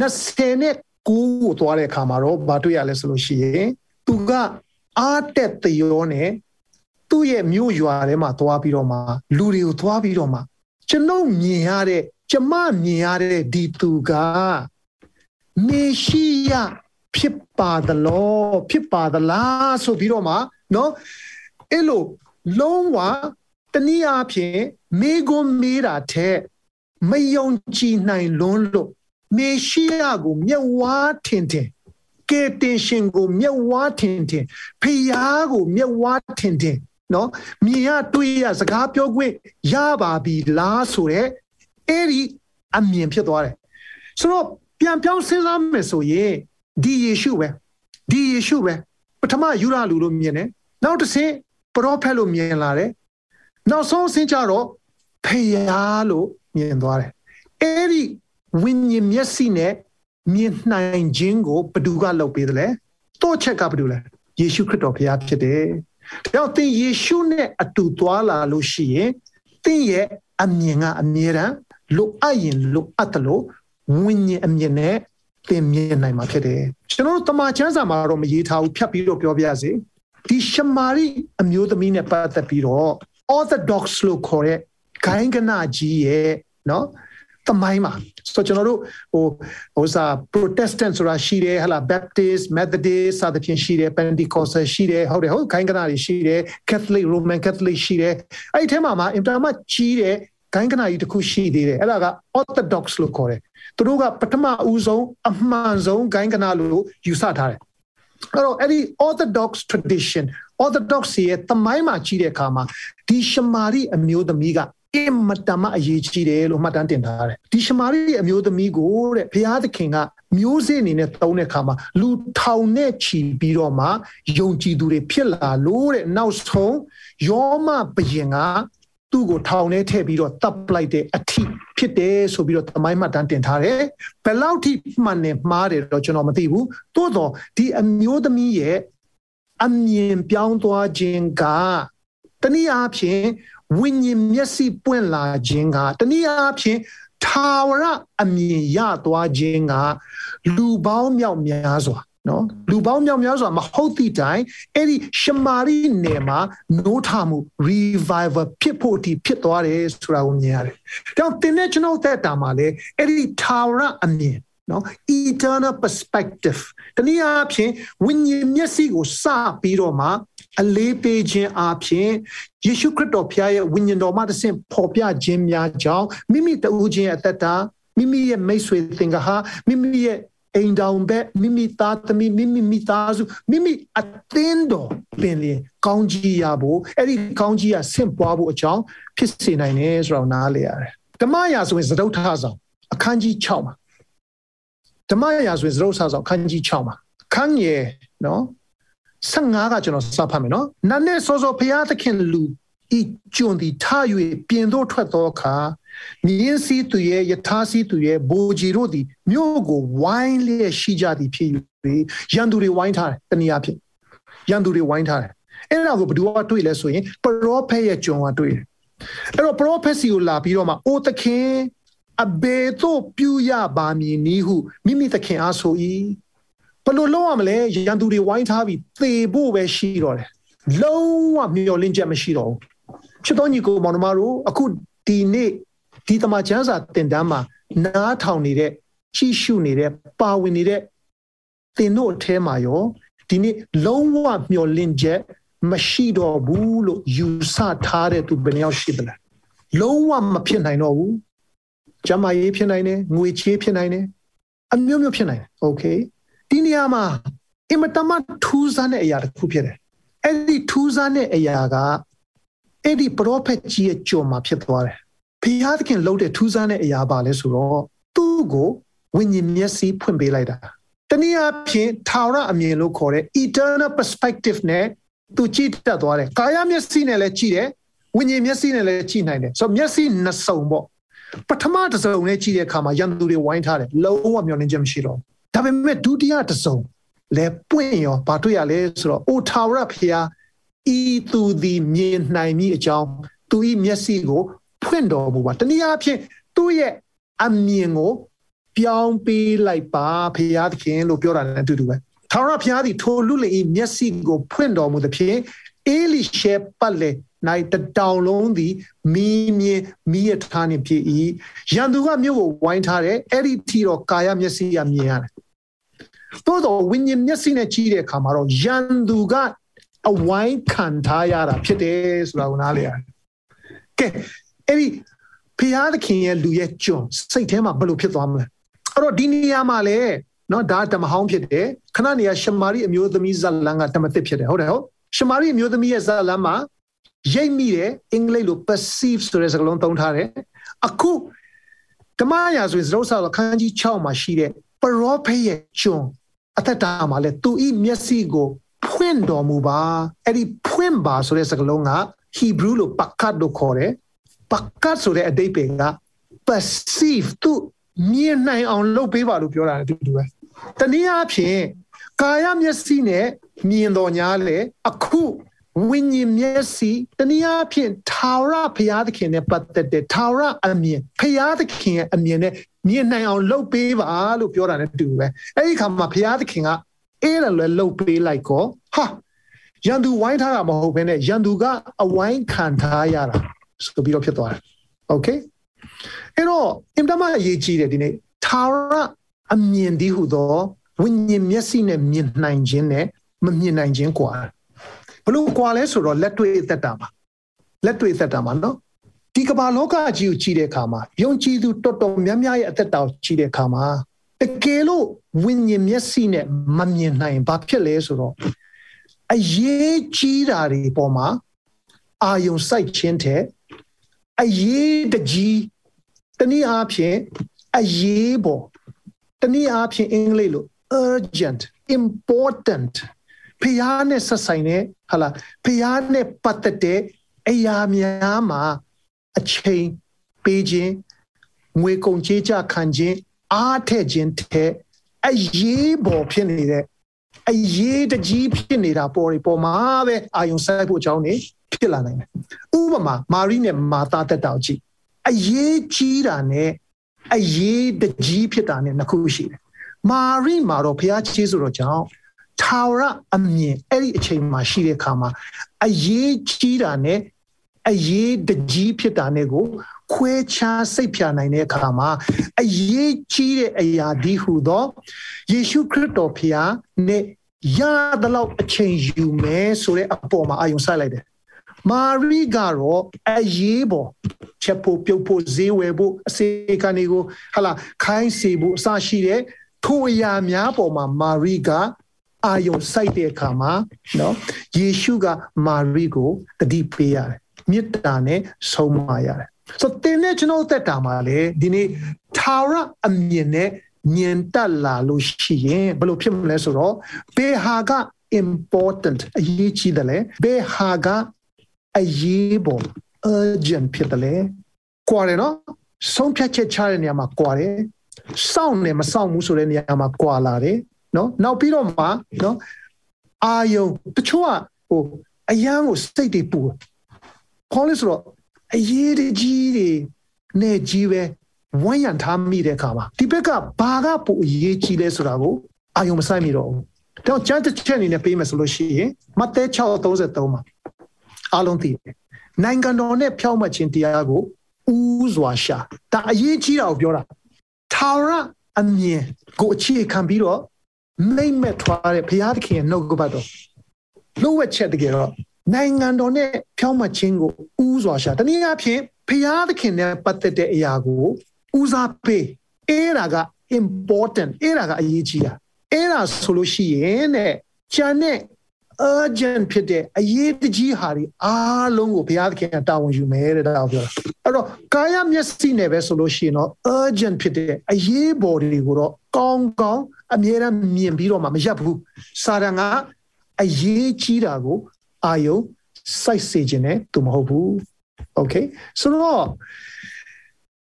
20နဲ့ကိုကိုသွားတဲ့အခါမှာတော့ဘာတွေ့ရလဲဆိုလို့ရှိရင်သူကအားတက်တရောနဲ့သူ့ရဲ့မြို့ရွာထဲမှာသွားပြီးတော့မှလူတွေကိုသွားပြီးတော့မှကျွန်ုပ်မြင်ရတဲ့ ကျမမြင်ရတဲ့ဒီသူကမေရှိယဖြစ်ပါသလားဖြစ်ပါသလားဆိုပြီးတော့မှနော်အဲ့လိုလုံးဝတနည်းအားဖြင့်မေကိုမေးတာထက်မယုံကြည်နိုင်လွန်းလို့မေရှိယကိုမျက်ဝါးထင်ထင်ကေတင်ရှင်ကိုမျက်ဝါးထင်ထင်ဖျားကိုမျက်ဝါးထင်ထင်နော်မြင်ရတွေ့ရစကားပြောခွင့်ရပါပြီလားဆိုတဲ့ အဲ့ဒီအမြင်ဖြစ်သွားတယ်ဆိုတော့ပြန်ပြောင်းစဉ်းစားမယ်ဆိုရင်ဒီယေရှုပဲဒီယေရှုပဲပထမယူရလူလို့မြင်တယ်နောက်တစ်ဆင့်ပရောဖက်လို့မြင်လာတယ်နောက်ဆုံးဆင့်ကြတော့ဖယားလို့မြင်သွားတယ်အဲ့ဒီဝိညာဉ်မျက်စိနဲ့မြင်နိုင်ခြင်းကိုဘသူကလုပ်ပေးတယ်လဲတော့ချက်ကဘသူလဲယေရှုခရစ်တော်ဘုရားဖြစ်တယ်ဒါကြောင့်သင်ယေရှုနဲ့အတူသွားလာလို့ရှိရင်သင်ရဲ့အမြင်ကအမြဲတမ်း လိုအပ်ရင်လိုအပ်တယ်လို့ဝိညာဉ်အမြင်နဲ့သင်မြင်နိုင်မှာဖြစ်တယ်ကျွန်တော်တို့တမန်ကျမ်းစာမှာတော့မရေးထားဘူးဖြတ်ပြီးတော့ပြောပြရစေဒီရှမာရိအမျိုးသမီးနဲ့ပတ်သက်ပြီးတော့ orthodox လို့ခေါ်တဲ့ဂိုင်းကနာကြီးရဲ့เนาะတမိုင်းမှာဆိုကျွန်တော်တို့ဟိုဟိုစာ protestant ဆိုတာရှိတယ်ဟလာ baptist methodist စသဖြင့်ရှိတယ် pentecostal ရှိတယ်ဟုတ်တယ်ဟုတ်ခိုင်းကနာတွေရှိတယ် catholic roman catholic ရှိတယ်အဲ့ဒီထဲမှာမှာအင်တာမကြီးတဲ့ ခိုင်းကနာကြီးတစ်ခုရှိသေးတယ်အဲ့ဒါက orthodox လို့ခေါ်တယ်သူတို့ကပထမဦးဆုံးအမှန်ဆုံးခိုင်းကနာလို့ယူဆထားတယ်အဲ့တော့အဲ့ဒီ orthodox tradition orthodox ရဲ့တမိုင်းမှာကြီးတဲ့အခါမှာဒီရှမာရိအမျိုးသမီးကအင်မတန်မှအရေးကြီးတယ်လို့မှတ်တမ်းတင်ထားတယ်ဒီရှမာရိအမျိုးသမီးကိုတဲ့ဘုရားသခင်ကမျိုးစေ့အနေနဲ့သုံးတဲ့အခါမှာလူထောင်နဲ့ချီပြီးတော့မှယုံကြည်သူတွေဖြစ်လာလို့တဲ့နောက်ဆုံးယောမဘယင်က သူ့ကိုထောင်ထဲထည့်ပြီးတော့တပ်ပလိုက်တဲ့အထိဖြစ်တယ်ဆိုပြီးတော့သမိုင်းမှတ်တမ်းတင်ထားတယ်ဘယ်လောက်ထိမှန်နေမှားတယ်တော့ကျွန်တော်မသိဘူးသို့တော့ဒီအမျိုးသမီးရဲ့အမြင်ပြောင်းသွားခြင်းကတနည်းအားဖြင့်ဝိညာဉ်မျက်စိပွင့်လာခြင်းကတနည်းအားဖြင့်ထာဝရအမြင်ရသွားခြင်းကလူပေါင်းမြောက်များစွာ နော်လူပေါင်းမြောက်များစွာမဟုတ်သည့်တိုင်အဲ့ဒီရှမာရိနယ်မှာနိုးထမှု revival ဖြစ်ဖို့ဒီဖြစ်သွားတယ်ဆိုတာကိုမြင်ရတယ်။ဒါကြောင့်တင်းနဲ့ကျွန်တော်သက်တာမှာလေအဲ့ဒီထာဝရအမြင်နော် eternal perspective တနည်းအားဖြင့်ဝိညာဉ်မျက်စိကိုစပြီးတော့မှအလေးပေးခြင်းအပြင်ယေရှုခရစ်တော်ဖခင်ရဲ့ဝိညာဉ်တော်မှတဆင့်ပေါ်ပြခြင်းများကြောင့်မိမိတူးခြင်းအသက်တာမိမိရဲ့မိတ်ဆွေသင်္ကဟာမိမိရဲ့ အိမ်တောင်ဘက်မိမိသားသမီးမိမိမိသားစုမိမိအသင်းတော်ပင်လင်ကောင်းကြီးရဖို့အဲ့ဒီကောင်းကြီးရဆင့်ပွားဖို့အကြောင်းဖြစ်စေနိုင်တယ်ဆိုတော့နားလေရတယ်ဓမ္မရာဆိုရင်သဒုဋ္ဌဆောင်အခန်းကြီး6မှာဓမ္မရာဆိုရင်သဒုဋ္ဌဆောင်အခန်းကြီး6မှာခန်းရယ်နော်15ကကျွန်တော်စဖတ်မယ်နော်နတ်နဲ့စောစောဘုရားသခင်လူဤကျွန်သည်ထ၍ပြင်သို့ထွက်သောအခါ မြင်းစည်းသူရဲ့ယထာစည်းသူရဲ့ဘိုဂျီတို့သည်မြို့ကိုဝိုင်းလျက်ရှိကြသည်ဖြစ်ရန်သူတွေဝိုင်းထားတယ်တနည်းအားဖြင့်ရန်သူတွေဝိုင်းထားတယ်အဲ့ဒါကိုဘယ်သူကတွေ့လဲဆိုရင်ပရောဖက်ရဲ့ကျွန်ကတွေ့တယ်အဲ့တော့ပရောဖက်စီကိုလာပြီးတော့မှအိုသခင်အဘေတို့ပြုရပါမည်နည်းဟုမိမိသခင်အားဆို၏ဘယ်လိုလုပ်ရမလဲရန်သူတွေဝိုင်းထားပြီးသေဖို့ပဲရှိတော့တယ်လုံးဝမျောလင့်ချက်မရှိတော့ဘူးချစ်တော်ညီကိုမောင်နှမတို့အခုဒီနေ့ ဒီတမချန်းစာတင်တန်းမှာနားထောင်နေတဲ့ကြည့်ရှုနေတဲ့ပါဝင်နေတဲ့သင်တို့အထဲမှာရောဒီနေ့လုံးဝမျောလင့်ချက်မရှိတော့ဘူးလို့ယူဆထားတဲ့သူဘယ်နှယောက်ရှိသလဲလုံးဝမဖြစ်နိုင်တော့ဘူးကျမရေးဖြစ်နိုင်တယ်ငွေချေးဖြစ်နိုင်တယ်အမျိုးမျိုးဖြစ်နိုင်တယ်โอเคဒီနေရာမှာအင်မတမထူးဆန်းတဲ့အရာတစ်ခုဖြစ်တယ်အဲ့ဒီထူးဆန်းတဲ့အရာကအဲ့ဒီပရောဖက်ကြီးရဲ့ကြုံမှာဖြစ်သွားတယ် ဘုရားသခင်လှုပ်တဲ့ထူးဆန်းတဲ့အရာပါလဲဆိုတော့သူ့ကိုဝိညာဉ်မျက်စိဖွင့်ပေးလိုက်တာတနည်းအားဖြင့်ထာဝရအမြင်လို့ခေါ်တဲ့ eternal perspective နဲ့သူကြည့်တတ်သွားတယ်ကာယမျက်စိနဲ့လည်းကြည့်တယ်ဝိညာဉ်မျက်စိနဲ့လည်းကြည့်နိုင်တယ်ဆိုတော့မျက်စိနှစ်စုံပေါ့ပထမတစ်စုံနဲ့ကြည့်တဲ့အခါမှာရန်သူတွေဝိုင်းထားတယ်လုံးဝမျောလင်းချက်မရှိတော့ဒါပေမဲ့ဒုတိယတစ်စုံလဲပွင့်ရောဘာတွေ့ရလဲဆိုတော့အိုထာဝရဖျားဤသူသည်မြင်နိုင်မိအကြောင်းသူဤမျက်စိကို ဖွင့်တော်မူပါတနည်းအားဖြင့်သူ့ရဲ့အမြင်ကိုပြောင်းပေးလိုက်ပါဖျားသခင်လို့ပြောတာလည်းအတူတူပဲထာဝရဘုရားသည်ထိုလူလေမျက်စိကိုဖွင့်တော်မူသဖြင့်အေလိရှေပတ်လေနိုင်တတောင်လုံးသည်မီးမြင်မီးရထားနှင့်ဖြစ်၏ရန်သူကမြို့ကိုဝိုင်းထားတယ်အဲ့ဒီထီတော့ကာယမျက်စိကမြင်ရတယ်သို့တော့ဝိညာဉ်မျက်စိနဲ့ကြည့်တဲ့အခါမှာတော့ရန်သူကအဝိုင်းခံထားရတာဖြစ်တယ်ဆိုတာကိုနားလည်ရတယ်ကဲ အဲ့ဒီဖျားသခင်ရဲ့လူရဲ့ကြုံစိတ်ထဲမှာဘယ်လိုဖြစ်သွားမလဲအဲ့တော့ဒီနေရာမှာလေနော်ဒါတမဟောင်းဖြစ်တယ်ခဏနေရရှမာရိအမျိုးသမီးဇလန်ကတမသစ်ဖြစ်တယ်ဟုတ်တယ်ဟုတ်ရှမာရိအမျိုးသမီးရဲ့ဇလန်မှာရိပ်မိတယ်အင်္ဂလိပ်လို perceive ဆိုတဲ့စကားလုံးသုံးထားတယ်အခုဓမ္မရာဆိုရင်သရုပ်စာခန်းကြီး6မှာရှိတဲ့ပရောဖက်ရဲ့ကျွန်အသက်တာမှာလဲသူဤမျက်စိကိုဖွင့်တော်မူပါအဲ့ဒီဖွင့်ပါဆိုတဲ့စကားလုံးက Hebrew လို pakat လို့ခေါ်တယ် pakat ဆိုတဲ့အဓိပ္ပာယ်က perceive သူမြင်နိုင်အောင်လုပ်ပေးပါလို့ပြောတာတူတူပဲတနည်းအားဖြင့်ကာယမျက်စိနဲ့မြင်တော်ညာလေအခုဝိညာဉ်မျက်စိတနည်းအားဖြင့်ထာဝရဘုရားသခင်နဲ့ပတ်သက်တဲ့ထာဝရအမြင်ဘုရားသခင်ရဲ့အမြင်နဲ့မြင်နိုင်အောင်လုပ်ပေးပါလို့ပြောတာနဲ့တူပဲအဲ့ဒီခါမှာဘုရားသခင်ကအေးလည်းလုပ်ပေးလိုက်ကောဟာရန်သူဝိုင်းထားတာမဟုတ်ဘဲနဲ့ရန်သူကအဝိုင်းခံထားရတာ ဆိုပြီးတော့ဖြစ်သွားတယ်။ Okay အဲ့တော့အင်တမအရေးကြီးတယ်ဒီနေ့သာရအမြင်ဒီဟုသောဝိညာဉ်မျက်စိနဲ့မြင်နိုင်ခြင်းနဲ့မမြင်နိုင်ခြင်းကွာဘလို့ကွာလဲဆိုတော့လက်တွေ့အသက်တာပါလက်တွေ့အသက်တာပါနော်ဒီကမ္ဘာလောကကြီးကိုကြည့်တဲ့အခါမှာယုံကြည်သူတော်တော်များများရဲ့အသက်တာကိုကြည့်တဲ့အခါမှာတကယ်လို့ဝိညာဉ်မျက်စိနဲ့မမြင်နိုင်ဘာဖြစ်လဲဆိုတော့အရေးကြီးတာတွေပေါ်မှာအာယုံစိုက်ခြင်းတဲ့ အရေးတကြီးတနည်းအားဖြင့်အရေးပေါ်တနည်းအားဖြင့်အင်္ဂလိပ်လို urgent important ဖျားနဲ့ဆက်ဆိုင်တဲ့ဟာလာဖျားနဲ့ပတ်သက်တဲ့အရာများမှာအချိန်ပေးခြင်းငွေကုန်ကြေးကြခံခြင်းအားထည့်ခြင်းတဲ့အရေးပေါ်ဖြစ်နေတဲ့အရေးတကြီးဖြစ်နေတာပေါ်ဒီပေါ်မှာပဲအာယုံဆိုင်ဖို့အကြောင်းနေ ဖြစ်လာနိုင်တယ်ဥပမာမာရိနဲ့မာသာတက်တောင်ကြည့်အရေးကြီးတာနဲ့အရေးတကြီးဖြစ်တာနဲ့နှစ်ခုရှိတယ်မာရိမှာတော့ဘုရားကျေးဇူးတော်ကြောင့်ထာဝရအမြင်အဲ့ဒီအချိန်မှာရှိတဲ့အခါမှာအရေးကြီးတာနဲ့အရေးတကြီးဖြစ်တာနဲ့ကို ခွဲခြားစိတ်ဖြာနိုင်တဲ့အခါမှာအရေးကြီးတဲ့အရာဒီဟုသောယေရှုခရစ်တော်ဖျားနဲ့ရသလောက်အချိန်ယူမယ်ဆိုတဲ့အပေါ်မှာအာယုံစိုက်လိုက်တယ် မာရိကတော့အရေးပေါ်ချက်ဖို့ပြုတ်ဖို့ဈေးဝယ်ဖို့အစေကနေကိုဟာလာခိုင်းစီဖို့အစရှိတဲ့ထိုအရာများပေါ်မှာမာရိကအာယုံစိုက်တဲ့အခါမှာနော်ယေရှုကမာရိကိုတတိပေးရတယ်မေတ္တာနဲ့ဆုံးမရတယ်ဆိုတင်တဲ့ကျွန်တော်သက်တာမှာလေဒီနေ့ထာဝရအမြင်နဲ့မြင်တက်လာလို့ရှိရင်ဘယ်လိုဖြစ်မလဲဆိုတော့ဘေဟာက important အရေးကြီးတယ်လေဘေဟာက အရေးပေါ် urgent ဖြစ်တယ်လေကွာတယ်နော်ဆုံးဖြတ်ချက်ချတဲ့နေရာမှာကွာတယ်စောင့်နေမစောင့်ဘူးဆိုတဲ့နေရာမှာကွာလာတယ်နော်နောက်ပြီးတော့မှနော်အာယုံတချို့ကဟိုအယံကိုစိတ်တွေပူခေါ်လို့ဆိုတော့အရေးတကြီးတွေနဲ့ကြီးပဲဝိုင်းရံထားမိတဲ့အခါမှာဒီဘက်ကဘာကပိုအရေးကြီးလဲဆိုတာကိုအာယုံမဆိုင်မိတော့ဘူးတော့ကျန်တဲ့ချက်အနေနဲ့ပေးမယ်ဆိုလို့ရှိရင်မဿဲ6:33မှာ အားလုံးသိတယ်နိုင်ငံတော်နဲ့ဖြောင့်မတ်ခြင်းတရားကိုဥစွာရှာဒါအရေးကြီးတာကိုပြောတာထာဝရအမြင်ကိုအခြေခံပြီးတော့မိမ့်မဲ့ထွားတဲ့ဘုရားသခင်ရဲ့နှုတ်ကပတ်တော်လို့ဝက်ချက်တကယ်တော့နိုင်ငံတော်နဲ့ဖြောင့်မတ်ခြင်းကိုဥစွာရှာတနည်းအားဖြင့်ဘုရားသခင်နဲ့ပတ်သက်တဲ့အရာကိုဦးစားပေးအဲ့ဒါက important အဲ့ဒါကအရေးကြီးတာအဲ့ဒါဆိုလို့ရှိရင်တဲ့ဂျန်နဲ့ urgent ဖြစ်တဲ့အရေးတကြီးဟာဒီအားလုံးကိုဘုရားသခင်ကတာဝန်ယူမယ်တဲ့ဒါကိုပြောတာအဲ့တော့ကာယမျက်စိနဲ့ပဲဆိုလို့ရှိရင်တော့ urgent ဖြစ်တဲ့အရေးပေါ်တွေကိုတော့ကောင်းကောင်းအမြဲတမ်းမြင်ပြီးတော့မှမရပ်ဘူးစာရန်ကအရေးကြီးတာကိုအာယုံစိုက်စေခြင်းနဲ့သူမဟုတ်ဘူး okay ဆိုတော့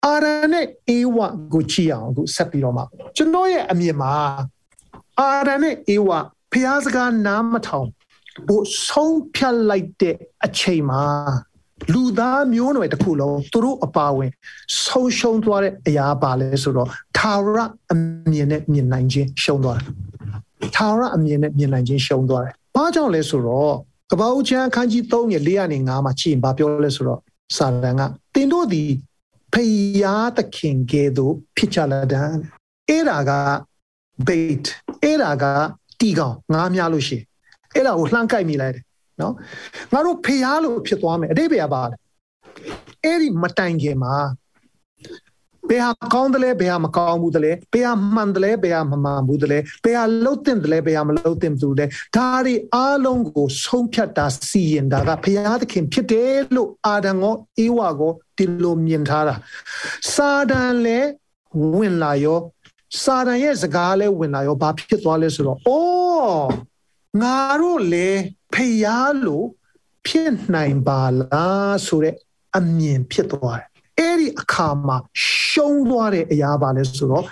အာရနဲ့အေဝကိုကြည့်အောင်အခုဆက်ပြီးတော့မှကျွန်တော်ရဲ့အမြင်မှာအာရနဲ့အေဝဖျားစကားနားမထောင် ဘို့ဆုံးဖြတ်လိုက်တဲ့အချိန်မှာလူသားမျိုးနွယ်တစ်ခုလုံးသူတို့အပါဝင်ဆုံးရှုံးသွားတဲ့အရာပါလဲဆိုတော့သာရအမြင်နဲ့မြင်နိုင်ခြင်းရှုံးသွားတယ်။သာရအမြင်နဲ့မြင်နိုင်ခြင်းရှုံးသွားတယ်။ဘာကြောင့်လဲဆိုတော့ကပ္ပဦးချမ်းအခန်းကြီး3ရဲ့4ကနေ5မှာကြည့်ရင်ဘာပြောလဲဆိုတော့စာတန်ကတင်တို့ဒီဖယားသခင်ကဲ့သို့ဖြစ်ချလာတဲ့အဲ့ဒါက bait အဲ့ဒါကတီကောင်ငားများလို့ရှိရင် အဲ့ဒါကိုလှမ်းကြိုက်မိလိုက်တယ်နော်ငါတို့ဖျားလို့ဖြစ်သွားမယ်အတိတ်ပဲပါလေအဲ့ဒီမတိုင်ခင်မှာဘယ်ဟာကောင်းတယ်လဲဘယ်ဟာမကောင်းဘူးတယ်လဲဘယ်ဟာမှန်တယ်လဲဘယ်ဟာမမှန်ဘူးတယ်လဲဘယ်ဟာလှုပ်တင်တယ်လဲဘယ်ဟာမလှုပ်တင်ဘူးလဲဒါတွေအားလုံးကိုဆုံးဖြတ်တာစီရင်တာကဘုရားသခင်ဖြစ်တယ်လို့အာဒံကိုအေဝါကိုဒီလိုမြင်ထားတာစာဒန်လည်းဝင်လာရောစာဒန်ရဲ့စကားလည်းဝင်လာရောဘာဖြစ်သွားလဲဆိုတော့အိုး ငါတို့လေဖျားလို့ဖြစ်နိုင်ပါလားဆိုတဲ့အမြင်ဖြစ်သွားတယ်အဲ့ဒီအခါမှာရှုံးသွားတဲ့အရာပါလဲဆိုတော့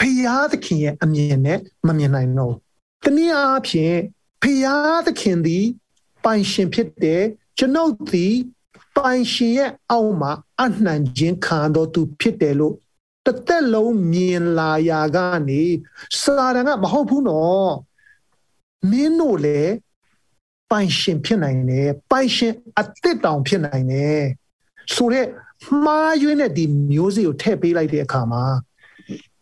ဖျားသခင်ရဲ့အမြင်နဲ့မမြင်နိုင်တော့ဘူးတနည်းအားဖြင့်ဖျားသခင်သည်ပိုင်ရှင်ဖြစ်တယ်ကျွန်ုပ်သည်ပိုင်ရှင်ရဲ့အောက်မှာအနှံခြင်းခံတော်သူဖြစ်တယ်လို့တသက်လုံးမြင်လာရာကနေစာရန်ကမဟုတ်ဘူးနော် မင်းတို့လည်းပိုင်ရှင်ဖြစ်နိုင်တယ်ပိုင်ရှင်အသစ်တောင်ဖြစ်နိုင်တယ်ဆိုတော့မှားယွင်းတဲ့ဒီမျိုးစေ့ကိုထည့်ပေးလိုက်တဲ့အခါမှာ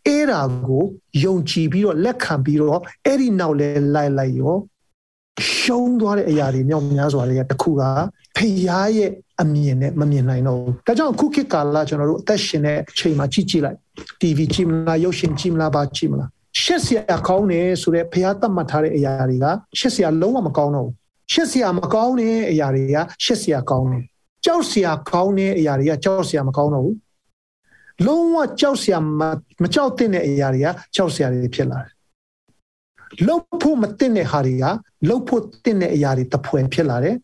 အဲ့ဒါကိုယုံကြည်ပြီးတော့လက်ခံပြီးတော့အဲ့ဒီနောက်လဲလိုက်လိုက်ရောရှုံးသွားတဲ့အရာတွေမြောက်များစွာတွေကတခုကဖျားရဲ့အမြင်နဲ့မမြင်နိုင်တော့ဘူး။ဒါကြောင့်ခုခေတ်ကာလကျွန်တော်တို့အသက်ရှင်တဲ့အချိန်မှာကြည့်ကြည့်လိုက် TV ကြည့်မလားရုပ်ရှင်ကြည့်မလားဘာကြည့်မလား ရှက်စရာကောင်းတယ်ဆိုတော့ဖျားသတ်မှတ်ထားတဲ့အရာတွေကရှက်စရာလုံးဝမကောင်းတော့ဘူး။ရှက်စရာမကောင်းတဲ့အရာတွေကရှက်စရာကောင်းတယ်။ကြောက်စရာကောင်းတဲ့အရာတွေကကြောက်စရာမကောင်းတော့ဘူး။လုံးဝကြောက်စရာမကြောက်တဲ့အရာတွေကကြောက်စရာတွေဖြစ်လာတယ်။လှုပ်ဖို့မတင်တဲ့ဟာတွေကလှုပ်ဖို့တင်တဲ့အရာတွေတပွဲဖြစ်လာတယ်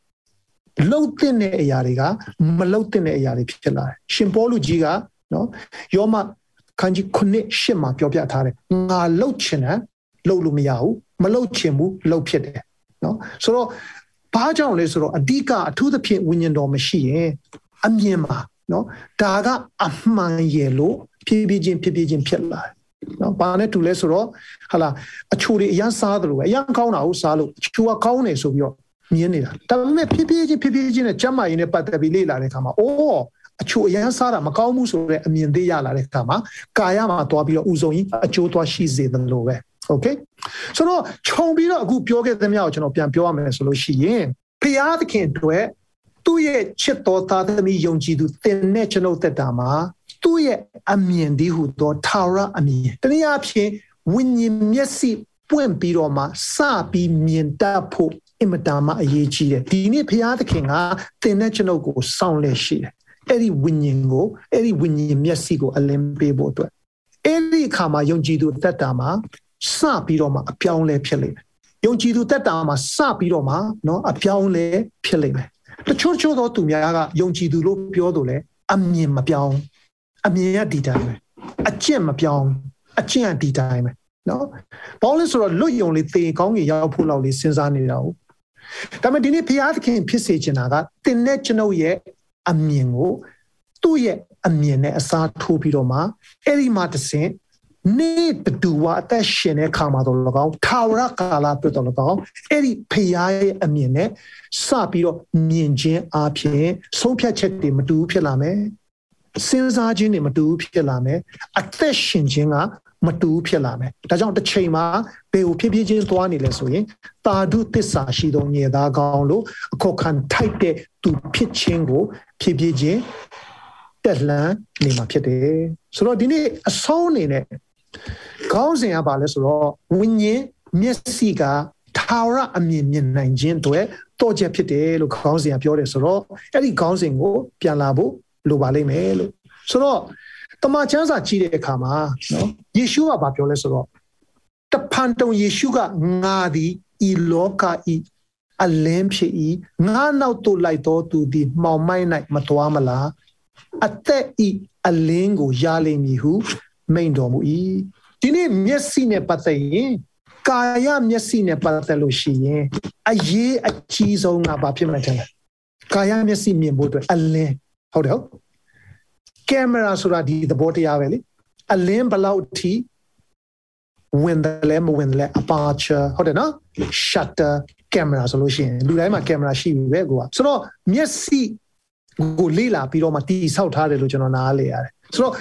လှုပ်တဲ့အရာတွေကမလှုပ်တဲ့အရာတွေဖြစ်လာတယ်ရှင်ပေါလုကြီးကနော်ယောမ ခန်းကြီးခုနှစ်ရှစ်မှာပြောပြထားတယ်ငါလှုပ်ချင်တယ်လှုပ်လို့မရဘူးမလှုပ်ချင်ဘူးလှုပ်ဖြစ်တယ်နော်ဆိုတော့ဘာကြောင့်လဲဆိုတော့အဓိကအထူးသဖြင့်ဝိညာဉ်တော်မရှိရင်အမြင်မှာနော်ဒါကအမှန်ရဲ့လို့ဖြည်းဖြည်းချင်းဖြည်းဖြည်းချင်းဖြစ်လာတယ်နော်ဘာနဲ့တူလဲဆိုတော့ဟာလာအချိုတွေအရန်စားတယ်လို့ပဲအရန်ကောင်းတာကိုစားလို့အချိုကကောင်းတယ်ဆိုပြီးတော့မြင်နေတာဒါပေမဲ့ဖြည်းဖြည်းချင်းဖြည်းဖြည်းချင်းနဲ့ကျမ်းမာရေးနဲ့ပတ်သက်ပြီးလေ့လာတဲ့အခါမှာအိုး အချိုအရန်စားတာမကောင်းဘူးဆိုတဲ့အမြင်သေးရလာတဲ့အခါမှာကာယမှာသွားပြီးတော့ဥဆုံးကြီးအကျိုးသွားရှိစေတယ်လို့ပဲ okay ဆိုတော့ခြုံပြီးတော့အခုပြောခဲ့သမျှကိုကျွန်တော်ပြန်ပြောရမယ်ဆိုလို့ရှိရင်ဖျားသခင်အတွက်သူ့ရဲ့ချစ်တော်သားသမီးယုံကြည်သူသင်နဲ့ကျွန်ုပ်သက်တာမှာသူ့ရဲ့အမြင်ဒီဟုသောထာဝရအမြင်တနည်းအားဖြင့်ဝိညာဉ်မျက်စိပွင့်ပြီးတော့မှစပြီးမြင်တတ်ဖို့အင်မတန်မှအရေးကြီးတယ်ဒီနေ့ဘုရားသခင်ကသင်တဲ့ကျွန်ုပ်ကိုစောင့်လက်ရှိတယ် အဲ့ဒီဝိညာဉ်ကိုအဲ့ဒီဝိညာဉ်မျက်စိကိုအလင်းပေးဖို့အတွက်အဲ့ဒီအခါမှာယုံကြည်သူတက်တာမှာစပြီးတော့မှအပြောင်းလဲဖြစ်လိမ့်မယ်ယုံကြည်သူတက်တာမှာစပြီးတော့မှเนาะအပြောင်းလဲဖြစ်လိမ့်မယ်တချို့ချို့သောသူများကယုံကြည်သူလို့ပြောလို့လဲအမြင်မပြောင်းအမြင်ကဒီတိုင်းပဲအကျင့်မပြောင်းအကျင့်ကဒီတိုင်းပဲ နော်ဘာလို့လဲဆိုတော့လွတ်ယုံလေးသေကောင်းကြီးရောက်ဖို့လောက်လေးစဉ်းစားနေတာဟုတ်ဒါပေမဲ့ဒီနေ့ဘုရားသခင်ဖြစ်စေချင်တာကတင်တဲ့ကျွန်ုပ်ရဲ့ အမြင်ကိုသူ့ရဲ့အမြင်နဲ့အစားထိုးပြီးတော့မှအဲ့ဒီမှာတဆင့်နေတူဝအသက်ရှင်တဲ့ခါမှာတော့လကောင်းထာဝရကာလပြတော့လကောင်းအဲ့ဒီဖရာရဲ့အမြင်နဲ့စပြီးတော့မြင်ခြင်းအပြင်ဆုံးဖြတ်ချက်တွေမတူဖြစ်လာမယ်စဉ်းစားခြင်းတွေမတူဖြစ်လာမယ်အသက်ရှင်ခြင်းက မတူဖြစ်လာမယ်ဒါကြောင့်တစ်ချိန်မှာဘယ်ကိုဖြစ်ဖြစ်ချင်းသွားနေလဲဆိုရင်တာဓုသစ္စာရှိသောညေသားကောင်းလို့အခောက်ခံထိုက်တဲ့သူဖြစ်ခြင်းကိုဖြစ်ဖြစ်ချင်းတက်လှမ်းနေမှာဖြစ်တယ်ဆိုတော့ဒီနေ့အဆုံးအနေနဲ့ခေါင်းစဉ်ကဘာလဲဆိုတော့ဝိညာဉ်မျက်စိကထာဝရအမြင်မြင်နိုင်ခြင်းအတွက်တော့ချက်ဖြစ်တယ်လို့ခေါင်းစဉ်ကပြောတယ်ဆိုတော့အဲ့ဒီခေါင်းစဉ်ကိုပြန်လာဖို့လိုပါလိမ့်မယ်လို့ဆိုတော့ တမန်ကျမ်းစာကြည့်တဲ့အခါမှာနော်ယေရှုကဘာပြောလဲဆိုတော့တဖန်တုံယေရှုကငါသည်ဤလောကဤအလင်းဖြစ်ဤငါနောက်သို့လိုက်တော်သူသည်မှောင်မိုက်၌မတော်မလားအသက်ဤအလင်းကိုရလိမ့်မည်ဟု မိန်တော်မူ၏ဒီနေ့မျက်စိနဲ့ပတ်သက်ရင်ကာယမျက်စိနဲ့ပတ်သက်လို့ရှိရင်အရေးအကြီးဆုံးကဘာဖြစ်မှန်းထင်လဲကာယမျက်စိမြင်ဖို့အတွက်အလင်းဟုတ်တယ်ဟုတ် ကင်မရာဆိုတာဒီသဘောတရားပဲလေအလင်းဘလောက်ထိဝင်တယ်လဲမဝင်လဲ aperture ဟုတ်တယ်နော် shutter camera ဆိုလို့ရှိရင်လူတိုင်းမှာကင်မရာရှိပြီပဲကိုကဆိုတော့မျက်စိကိုလေ့လာပြီးတော့မှတီဆောက်ထားတယ်လို့ကျွန်တော်နားလေရတယ်ဆိုတော့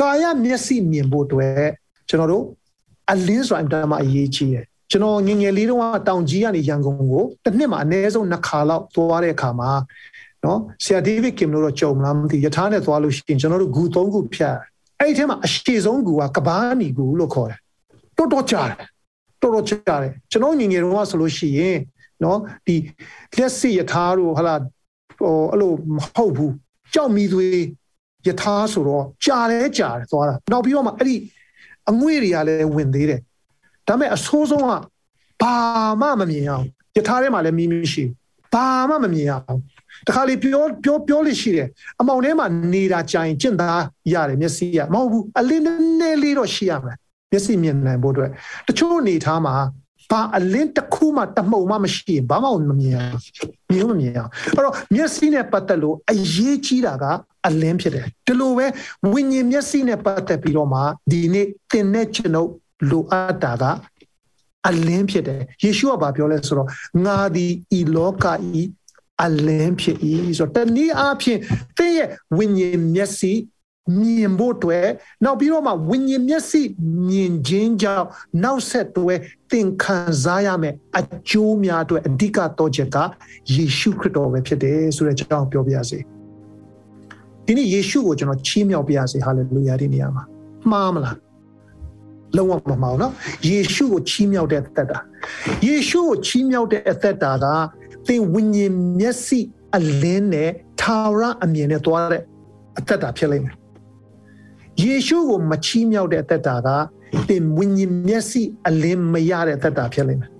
ကာယမျက်စိမြင်ဖို့အတွက်ကျွန်တော်တို့အလင်းဆိုတာအမှန်အရေးကြီးတယ်ကျွန်တော်ငငယ်လေးတုန်းကတောင်ကြီးကနေရန်ကုန်ကိုတစ်နှစ်မှာအနည်းဆုံးနှစ်ခါလောက်သွားတဲ့အခါမှာ နော်ဆရာဒေးဗစ်ကင်လို့တော့ကြုံမလားမသိယထာနဲ့သွားလို့ရှိရင်ကျွန်တော်တို့ဂူ၃ခုဖြတ်အဲ့ဒီထဲမှာအရှိဆုံးဂူကကဘာနီဂူလို့ခေါ်တယ်တော်တော်ကြားတယ်တော်တော်ကြားတယ်ကျွန်တော်ငငယ်တုန်းကဆိုလို့ရှိရင်နော်ဒီလက်စီယထာတို့ဟာလာဟိုအဲ့လိုမဟုတ်ဘူးကြောက်မီသွေးယထာဆိုတော့ကြားလဲကြားတယ်သွားတာနောက်ပြီးတော့မှအဲ့ဒီအငွေ့တွေကလည်းဝင်သေးတယ်ဒါပေမဲ့အဆိုးဆုံးကဘာမှမမြင်အောင်ယထာထဲမှာလည်းမီးမရှိဘာမှမမြင်အောင် တခါလေပြောပြောပြောလို့ရှိတယ်အမောင်ထဲမှာနေတာကြရင်ကျင့်သားရတယ်မျက်စိကမဟုတ်ဘူးအလင်းနည်းနည်းလေးတော့ရှိရမယ်မျက်စိမြင်နိုင်ဖို့အတွက်တချို့အနေထားမှာဘာအလင်းတစ်ခုမှတမှုံမှမရှိရင်ဘာမှမမြင်အောင်မြင်မမြင်အောင်အဲ့တော့မျက်စိနဲ့ပတ်သက်လို့အရေးကြီးတာကအလင်းဖြစ်တယ်ဒီလိုပဲဝိညာဉ်မျက်စိနဲ့ပတ်သက်ပြီးတော့မှဒီနေ့သင်တဲ့ကျွန်ုပ်လိုအပ်တာကအလင်းဖြစ်တယ်ယေရှုကဘာပြောလဲဆိုတော့ငါသည်ဤလောကဤ အလင်းဖြစ်၏ဆိုတော့တနည်းအားဖြင့်သင်ရဲ့ဝိညာဉ်မျက်စိမြင်ဖို့အတွက်နောက်ပြီးတော့မှဝိညာဉ်မျက်စိမြင်ခြင်းကြောင့်နောက်ဆက်တွဲသင်ခံစားရမယ်အကျိုးများအတွက်အဓိကတော့ချက်ကယေရှုခရစ်တော်ပဲဖြစ်တယ်ဆိုတဲ့အကြောင်းပြောပြရစေဒီနေ့ယေရှုကိုကျွန်တော်ချီးမြှောက်ပြရစေဟာလေလုယာဒီနေရာမှာမှားမလားလုံးဝမမှားဘူးเนาะယေရှုကိုချီးမြှောက်တဲ့အသက်တာယေရှုကိုချီးမြှောက်တဲ့အသက်တာက သင်ဝိညာဉ်မျက်စိအလင်းနဲ့ထာဝရအမြင်နဲ့သွားတဲ့အသက်တာဖြစ်လိမ့်မယ်ယေရှုကိုမချီးမြှောက်တဲ့အသက်တာကသင်ဝိညာဉ်မျက်စိအလင်းမရတဲ့အသက်တာဖြစ်လိမ့်မယ်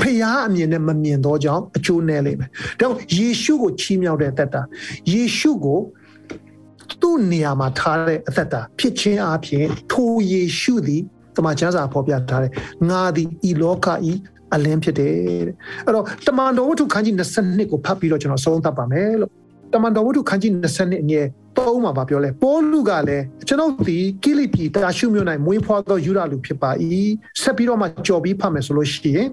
ဖျားအမြင်နဲ့မမြင်တော့ကြောင်းအကျိုးနဲ့လိမ့်မယ်။ဒါကြောင့်ယေရှုကိုချီးမြှောက်တဲ့အသက်တာယေရှုကိုသူ့နေရာမှာထားတဲ့အသက်တာဖြစ်ခြင်းအပြင်ထိုယေရှုသည်တမန်ကျမ်းစာဖော်ပြထားတယ်။ငါသည်ဤလောကဤ အလင်းဖြစ်တယ်တဲ့အဲ့တော့တမန်တော်ဝတ္ထုခန်းကြီး22ကိုဖတ်ပြီးတော့ကျွန်တော်ဆုံးသတ်ပါမယ်လို့တမန်တော်ဝတ္ထုခန်းကြီး22အငယ်3မှာပြောလဲပေါလုကလည်းကျွန်ုပ်ဒီကိလိပီတာရှုမြို့၌မွေးဖွားသောယူဒလူဖြစ်ပါ၏ဆက်ပြီးတော့မှကြော်ပြီးဖတ်မယ်ဆိုလို့ရှိရင်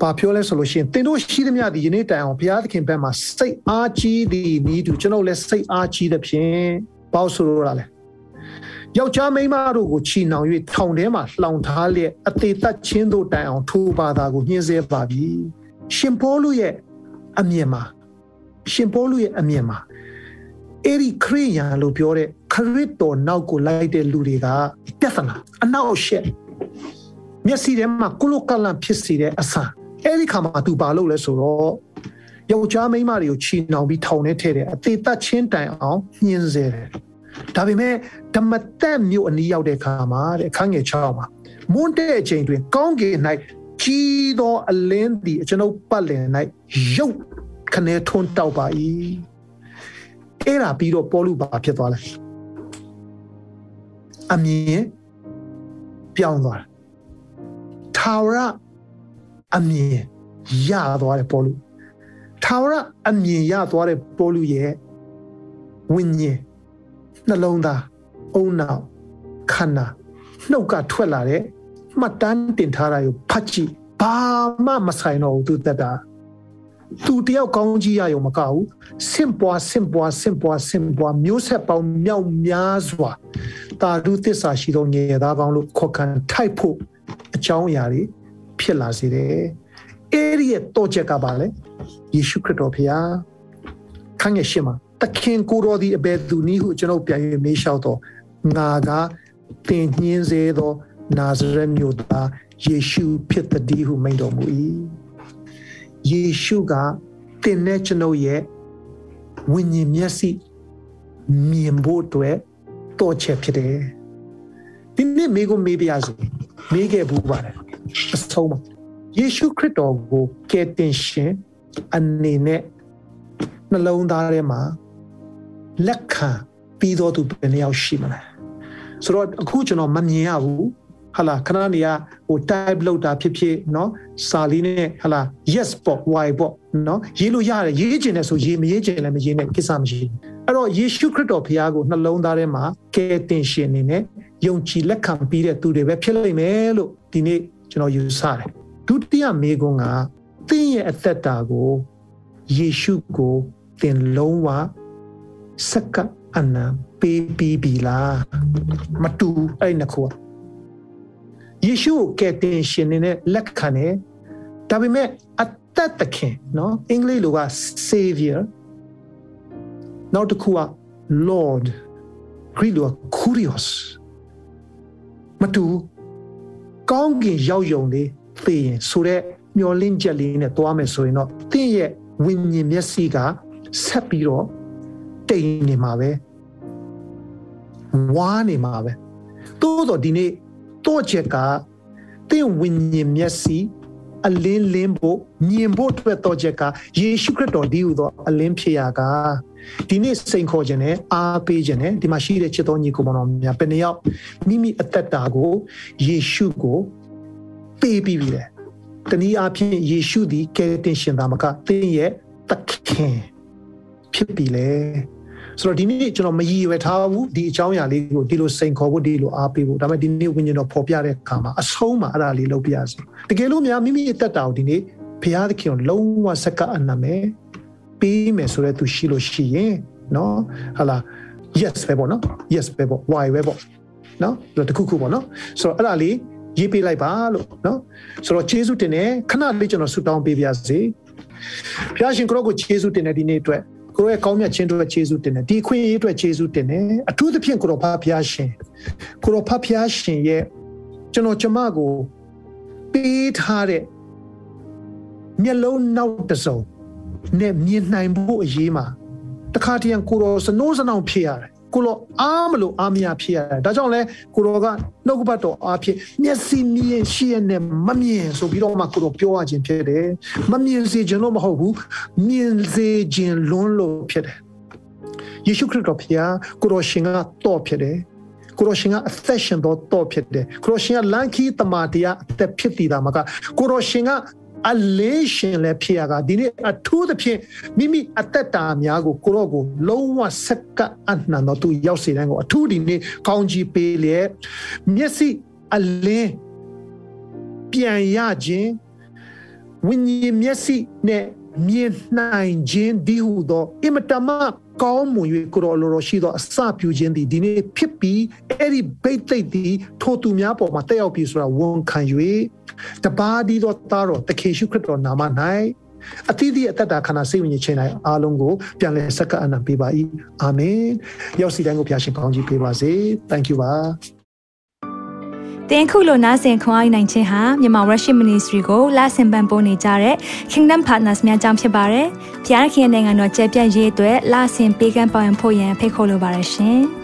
ဘာပြောလဲဆိုလို့ရှိရင်သင်တို့ရှိသမျှဒီယနေ့တိုင်အောင်ဘုရားသခင်ဘက်မှာစိတ်အားကြီးသည်ဤသူကျွန်ုပ်လည်းစိတ်အားကြီးတဲ့ဖြင့်ပေါ့ဆိုရတာလဲ ယောက်ျားမိန်းမတို့ကိုချီနှောင်၍ထောင်ထဲမှာလှောင်ထားလျက်အသေးသက်ချင်းတို့တိုင်အောင်ထိုးပါတာကိုညှင်းဆဲပါပြီရှင်ပေါလုရဲ့အမြင်မှာရှင်ပေါလုရဲ့အမြင်မှာအဲ့ဒီခရိယာလို့ပြောတဲ့ခရစ်တော်နောက်ကိုလိုက်တဲ့လူတွေကပြဿနာအနောက်ရှက်မျက်စိထဲမှာကုလကလန်ဖြစ်စေတဲ့အဆန်အဲ့ဒီခါမှာသူဘာလုပ်လဲဆိုတော့ယောက်ျားမိန်းမတွေကိုချီနှောင်ပြီးထောင်ထဲထည့်တယ်အသေးသက်ချင်းတိုင်အောင်ညှင်းဆဲတယ် ဒါပေမဲ့ဓမ္မတက်မြို့အနီးရောက်တဲ့အခါမှာတဲ့အခန်းငယ်6မှာမွန်းတဲ့အချိန်တွင် ကောင်းကင်၌ကြီးသောအလင်းသည်ကျွန်ုပ်ပတ်လည်၌ရုပ်ခနဲထွန်းတောက်ပါ၏အဲ့ဒါပြီးတော့ပေါ်လူပါဖြစ်သွားလဲအမြင်ပြောင်းသွားတယ်ထာဝရအမြင်ရသွားတယ်ပေါ်လူထာဝရအမြင်ရသွားတဲ့ပေါ်လူရဲ့ဝိညာဉ် နှလုံးသားအုံနောက်ခန္ဓာနှုတ်ကထွက်လာတဲ့မှတ်တမ်းတင်ထားတာကိုဖတ်ကြည့်ဘာမှမဆိုင်တော့ဘူးသူတက်တာသူတယောက်ကောင်းကြီးရရုံမကဘူးဆင့်ပွားဆင့်ပွားဆင့်ပွားဆင့်ပွားမျိုးဆက်ပေါင်းမြောက်များစွာတာဓုသစ္စာရှိသောငယ်သားကောင်းလို့ခေါ်ခံထိုက်ဖို့အကြောင်းအရာတွေဖြစ်လာစေတယ်အဲ့ဒီရဲ့တော့ချက်ကပါလေယေရှုခရစ်တော်ဖခင်ခန့်ရဲ့ရှင်းမှာတခင်ကိုတော်ဒီအဘယ်သူနည်းဟုကျွန်တော်ပြန်၍မေးလျှောက်တော့ငါကတင်ညင်းစေသောနာဇရက်မြို့သားယေရှုဖြစ်သည်ဟုမိန့်တော်မူ၏ယေရှုကတင်တဲ့ကျွန်ုပ်ရဲ့ဝိညာဉ်မျက်စိမြင်ဖို့အတွက်တော့ချက်ဖြစ်တယ်ဒီနေ့မိကိုမေးပြရစီမေးခဲ့ဘူးပါတယ်အဆုံးမှာယေရှုခရစ်တော်ကိုကယ်တင်ရှင်အနေနဲ့နှလုံးသားထဲမှာ လက်ခံပြီးတော့သူဘယ်နှယောက်ရှိမလဲဆိုတော့အခုကျွန်တော်မမြင်ရဘူးဟာလာခဏနေရဟို type လောက်တာဖြစ်ဖြစ်เนาะစာလေးနဲ့ဟာလာ yes ပေါ့ why ပေါ့เนาะရေးလို့ရတယ်ရေးချင်တယ်ဆိုရေးမရေးချင်လည်းမရေးနဲ့ကိစ္စမရှိဘူးအဲ့တော့ယေရှုခရစ်တော်ဖခင်ကိုနှလုံးသားထဲမှာကယ်တင်ရှင်အနေနဲ့ယုံကြည်လက်ခံပြီးတဲ့သူတွေပဲဖြစ်လိမ့်မယ်လို့ဒီနေ့ကျွန်တော်ယူဆတယ်ဒုတိယမေကွန်းကသင်ရဲ့အသက်တာကိုယေရှုကိုသင်လုံးဝ စကပ်အနံပေးပြီးပြီလားမတူအဲ့နှစ်ခုကယေရှုကိုကယ်တင်ရှင်နေနဲ့လက်ခံတယ်ဒါပေမဲ့အသက်သခင်နော်အင်္ဂလိပ်လိုက savior နောက်တစ်ခုက lord ဂရိလိုက kurios မတူကောင်းကင်ရောက်ယုံလေးသိရင်ဆိုတော့မျောလင့်ချက်လေးနဲ့တွားမယ်ဆိုရင်တော့တင့်ရဲ့ဝိညာဉ်မျက်စိကဆက်ပြီးတော့ တိမ်နေမှာပဲဝါနေမှာပဲသို့တော့ဒီနေ့တော့ချက်ကသင်ဝိညာဉ်မျက်စိအလင်းလင်းဖို့မြင်ဖို့အတွက်တော့ချက်ကယေရှုခရစ်တော်ဒီဟူသောအလင်းဖြစ်ရာကဒီနေ့စိန်ခေါ်ခြင်းနဲ့အားပေးခြင်းနဲ့ဒီမှာရှိတဲ့ချစ်တော်ညီကိုမောင်တော်များဘယ်နှယောက်မိမိအသက်တာကိုယေရှုကိုပေးပြီးပြီလေတနည်းအားဖြင့်ယေရှုသည်ကယ်တင်ရှင်သာမကသင်ရဲ့သခင်ဖြစ်ပြီလေ ဆိုတော့ဒီနေ့ကျွန်တော်မရည်ရွယ်ထားဘူးဒီအကြောင်းအရာလေးကိုဒီလိုစိန်ခေါ်ဖို့ဒီလိုအားပေးဖို့ဒါပေမဲ့ဒီနေ့ဝိညာဉ်တော်ပေါ်ပြတဲ့အခါမှာအဆုံးမှာအဲ့ဒါလေးလုပ်ပြရစီတကယ်လို့များမိမိအသက်တာကိုဒီနေ့ဘုရားသခင်ကိုလုံးဝစက္ကအနာမယ်ပေးမယ်ဆိုတဲ့သူရှိလို့ရှိရင်နော်ဟာလာ yes ပဲပေါ့နော် yes ပဲပေါ့ why ပဲပေါ့နော်ဒါတခုခုပေါ့နော်ဆိုတော့အဲ့ဒါလေးရေးပေးလိုက်ပါလို့နော်ဆိုတော့ယေရှုတင်တယ်ခဏလေးကျွန်တော်ဆူတောင်းပေးပါစေဘုရားရှင်ကိုရောကိုယေရှုတင်တဲ့ဒီနေ့အတွက် ကိုရဲ့ကောင်းမြတ်ခြင်းအတွက်ယေရှုတင်တယ်ဒီခွင့်ရေးအတွက်ယေရှုတင်တယ်အထူးသဖြင့်ကိုရောဖဖျားရှင်ကိုရောဖဖျားရှင်ရဲ့ကျွန်တော်ကျမကိုပေးထားတဲ့မျက်လုံးနောက်တစ်စုံနဲ့မြင်နိုင်ဖို့အရေးမှာတခါတည်းကိုရောစနိုးစနောင်ဖြစ်ရတယ် ကိုရောအားမလို့အားမရဖြစ်ရတယ်ဒါကြောင့်လဲကိုရောကနှုတ်ကပတ်တော်အားဖြင့်မျက်စိမြင်ရှိရနဲ့မမြင်ဆိုပြီးတော့မှကိုရောပြောရခြင်းဖြစ်တယ်မမြင်စေခြင်းလို့မဟုတ်ဘူးမြင်စေခြင်းလွန်းလို့ဖြစ်တယ်ယေရှုခရစ်တော်ဖျားကိုရောရှင်ကတော့ဖြစ်တယ်ကိုရရှင်ကအသက်ရှင်တော့တော့ဖြစ်တယ်ကိုရရှင်ကလန်ခီတမာတရားအသက်ဖြစ်တည်တာမှာကကိုရရှင်က အလေးရှင်လည်းဖြစ်ရကဒီနေ့အထူးသဖြင့်မိမိအသက်တာများကိုကိုရော့ကိုလုံးဝစက္ကအနှံတော့သူရောက်စေတဲ့ကိုအထူးဒီနေ့ကောင်းကြီးပေးလျက်မျက်စိအလင်းပြန်ရခြင်းဝိညာဉ်မျက်စိနဲ့မြင်နိုင်ခြင်းဒီဟုသောအမတမကောင်းမွန်၍ကိုရောလိုလိုရှိသောအစပြုခြင်းသည်ဒီနေ့ဖြစ်ပြီးအဲ့ဒီဘိတ်သိက်သည်ထိုသူများပေါ်မှာတက်ရောက်ပြီဆိုတာဝန်ခံ၍ တပါးဒီသောသားတော်တခေရှုခရစ်တော်နာမ၌အသီးသီးအသက်တာခန္ဓာစိတ်ဝိညာဉ်ချင်းတိုင်းအားလုံးကိုပြန်လည်စက္ကအနံပေးပါ၏အာမင်ရောက်စီတိုင်းကိုဖျားရှင်ကောင်းကြီးပေးပါစေ thank you ပါတင်ခုလိုနာဆင်ခွန်အားနိုင်ခြင်းဟာမြန်မာ Worship Ministry ကိုလာဆင်ပန်ပိုးနေကြတဲ့ Kingdom Partners များအကြောင်းဖြစ်ပါတယ်။ဖျားခင်နိုင်ငံတော်ကျယ်ပြန့်ရေးအတွက်လာဆင်ပေးကမ်းပောင်းဖို့ရန်ဖိတ်ခေါ်လိုပါတယ်ရှင်။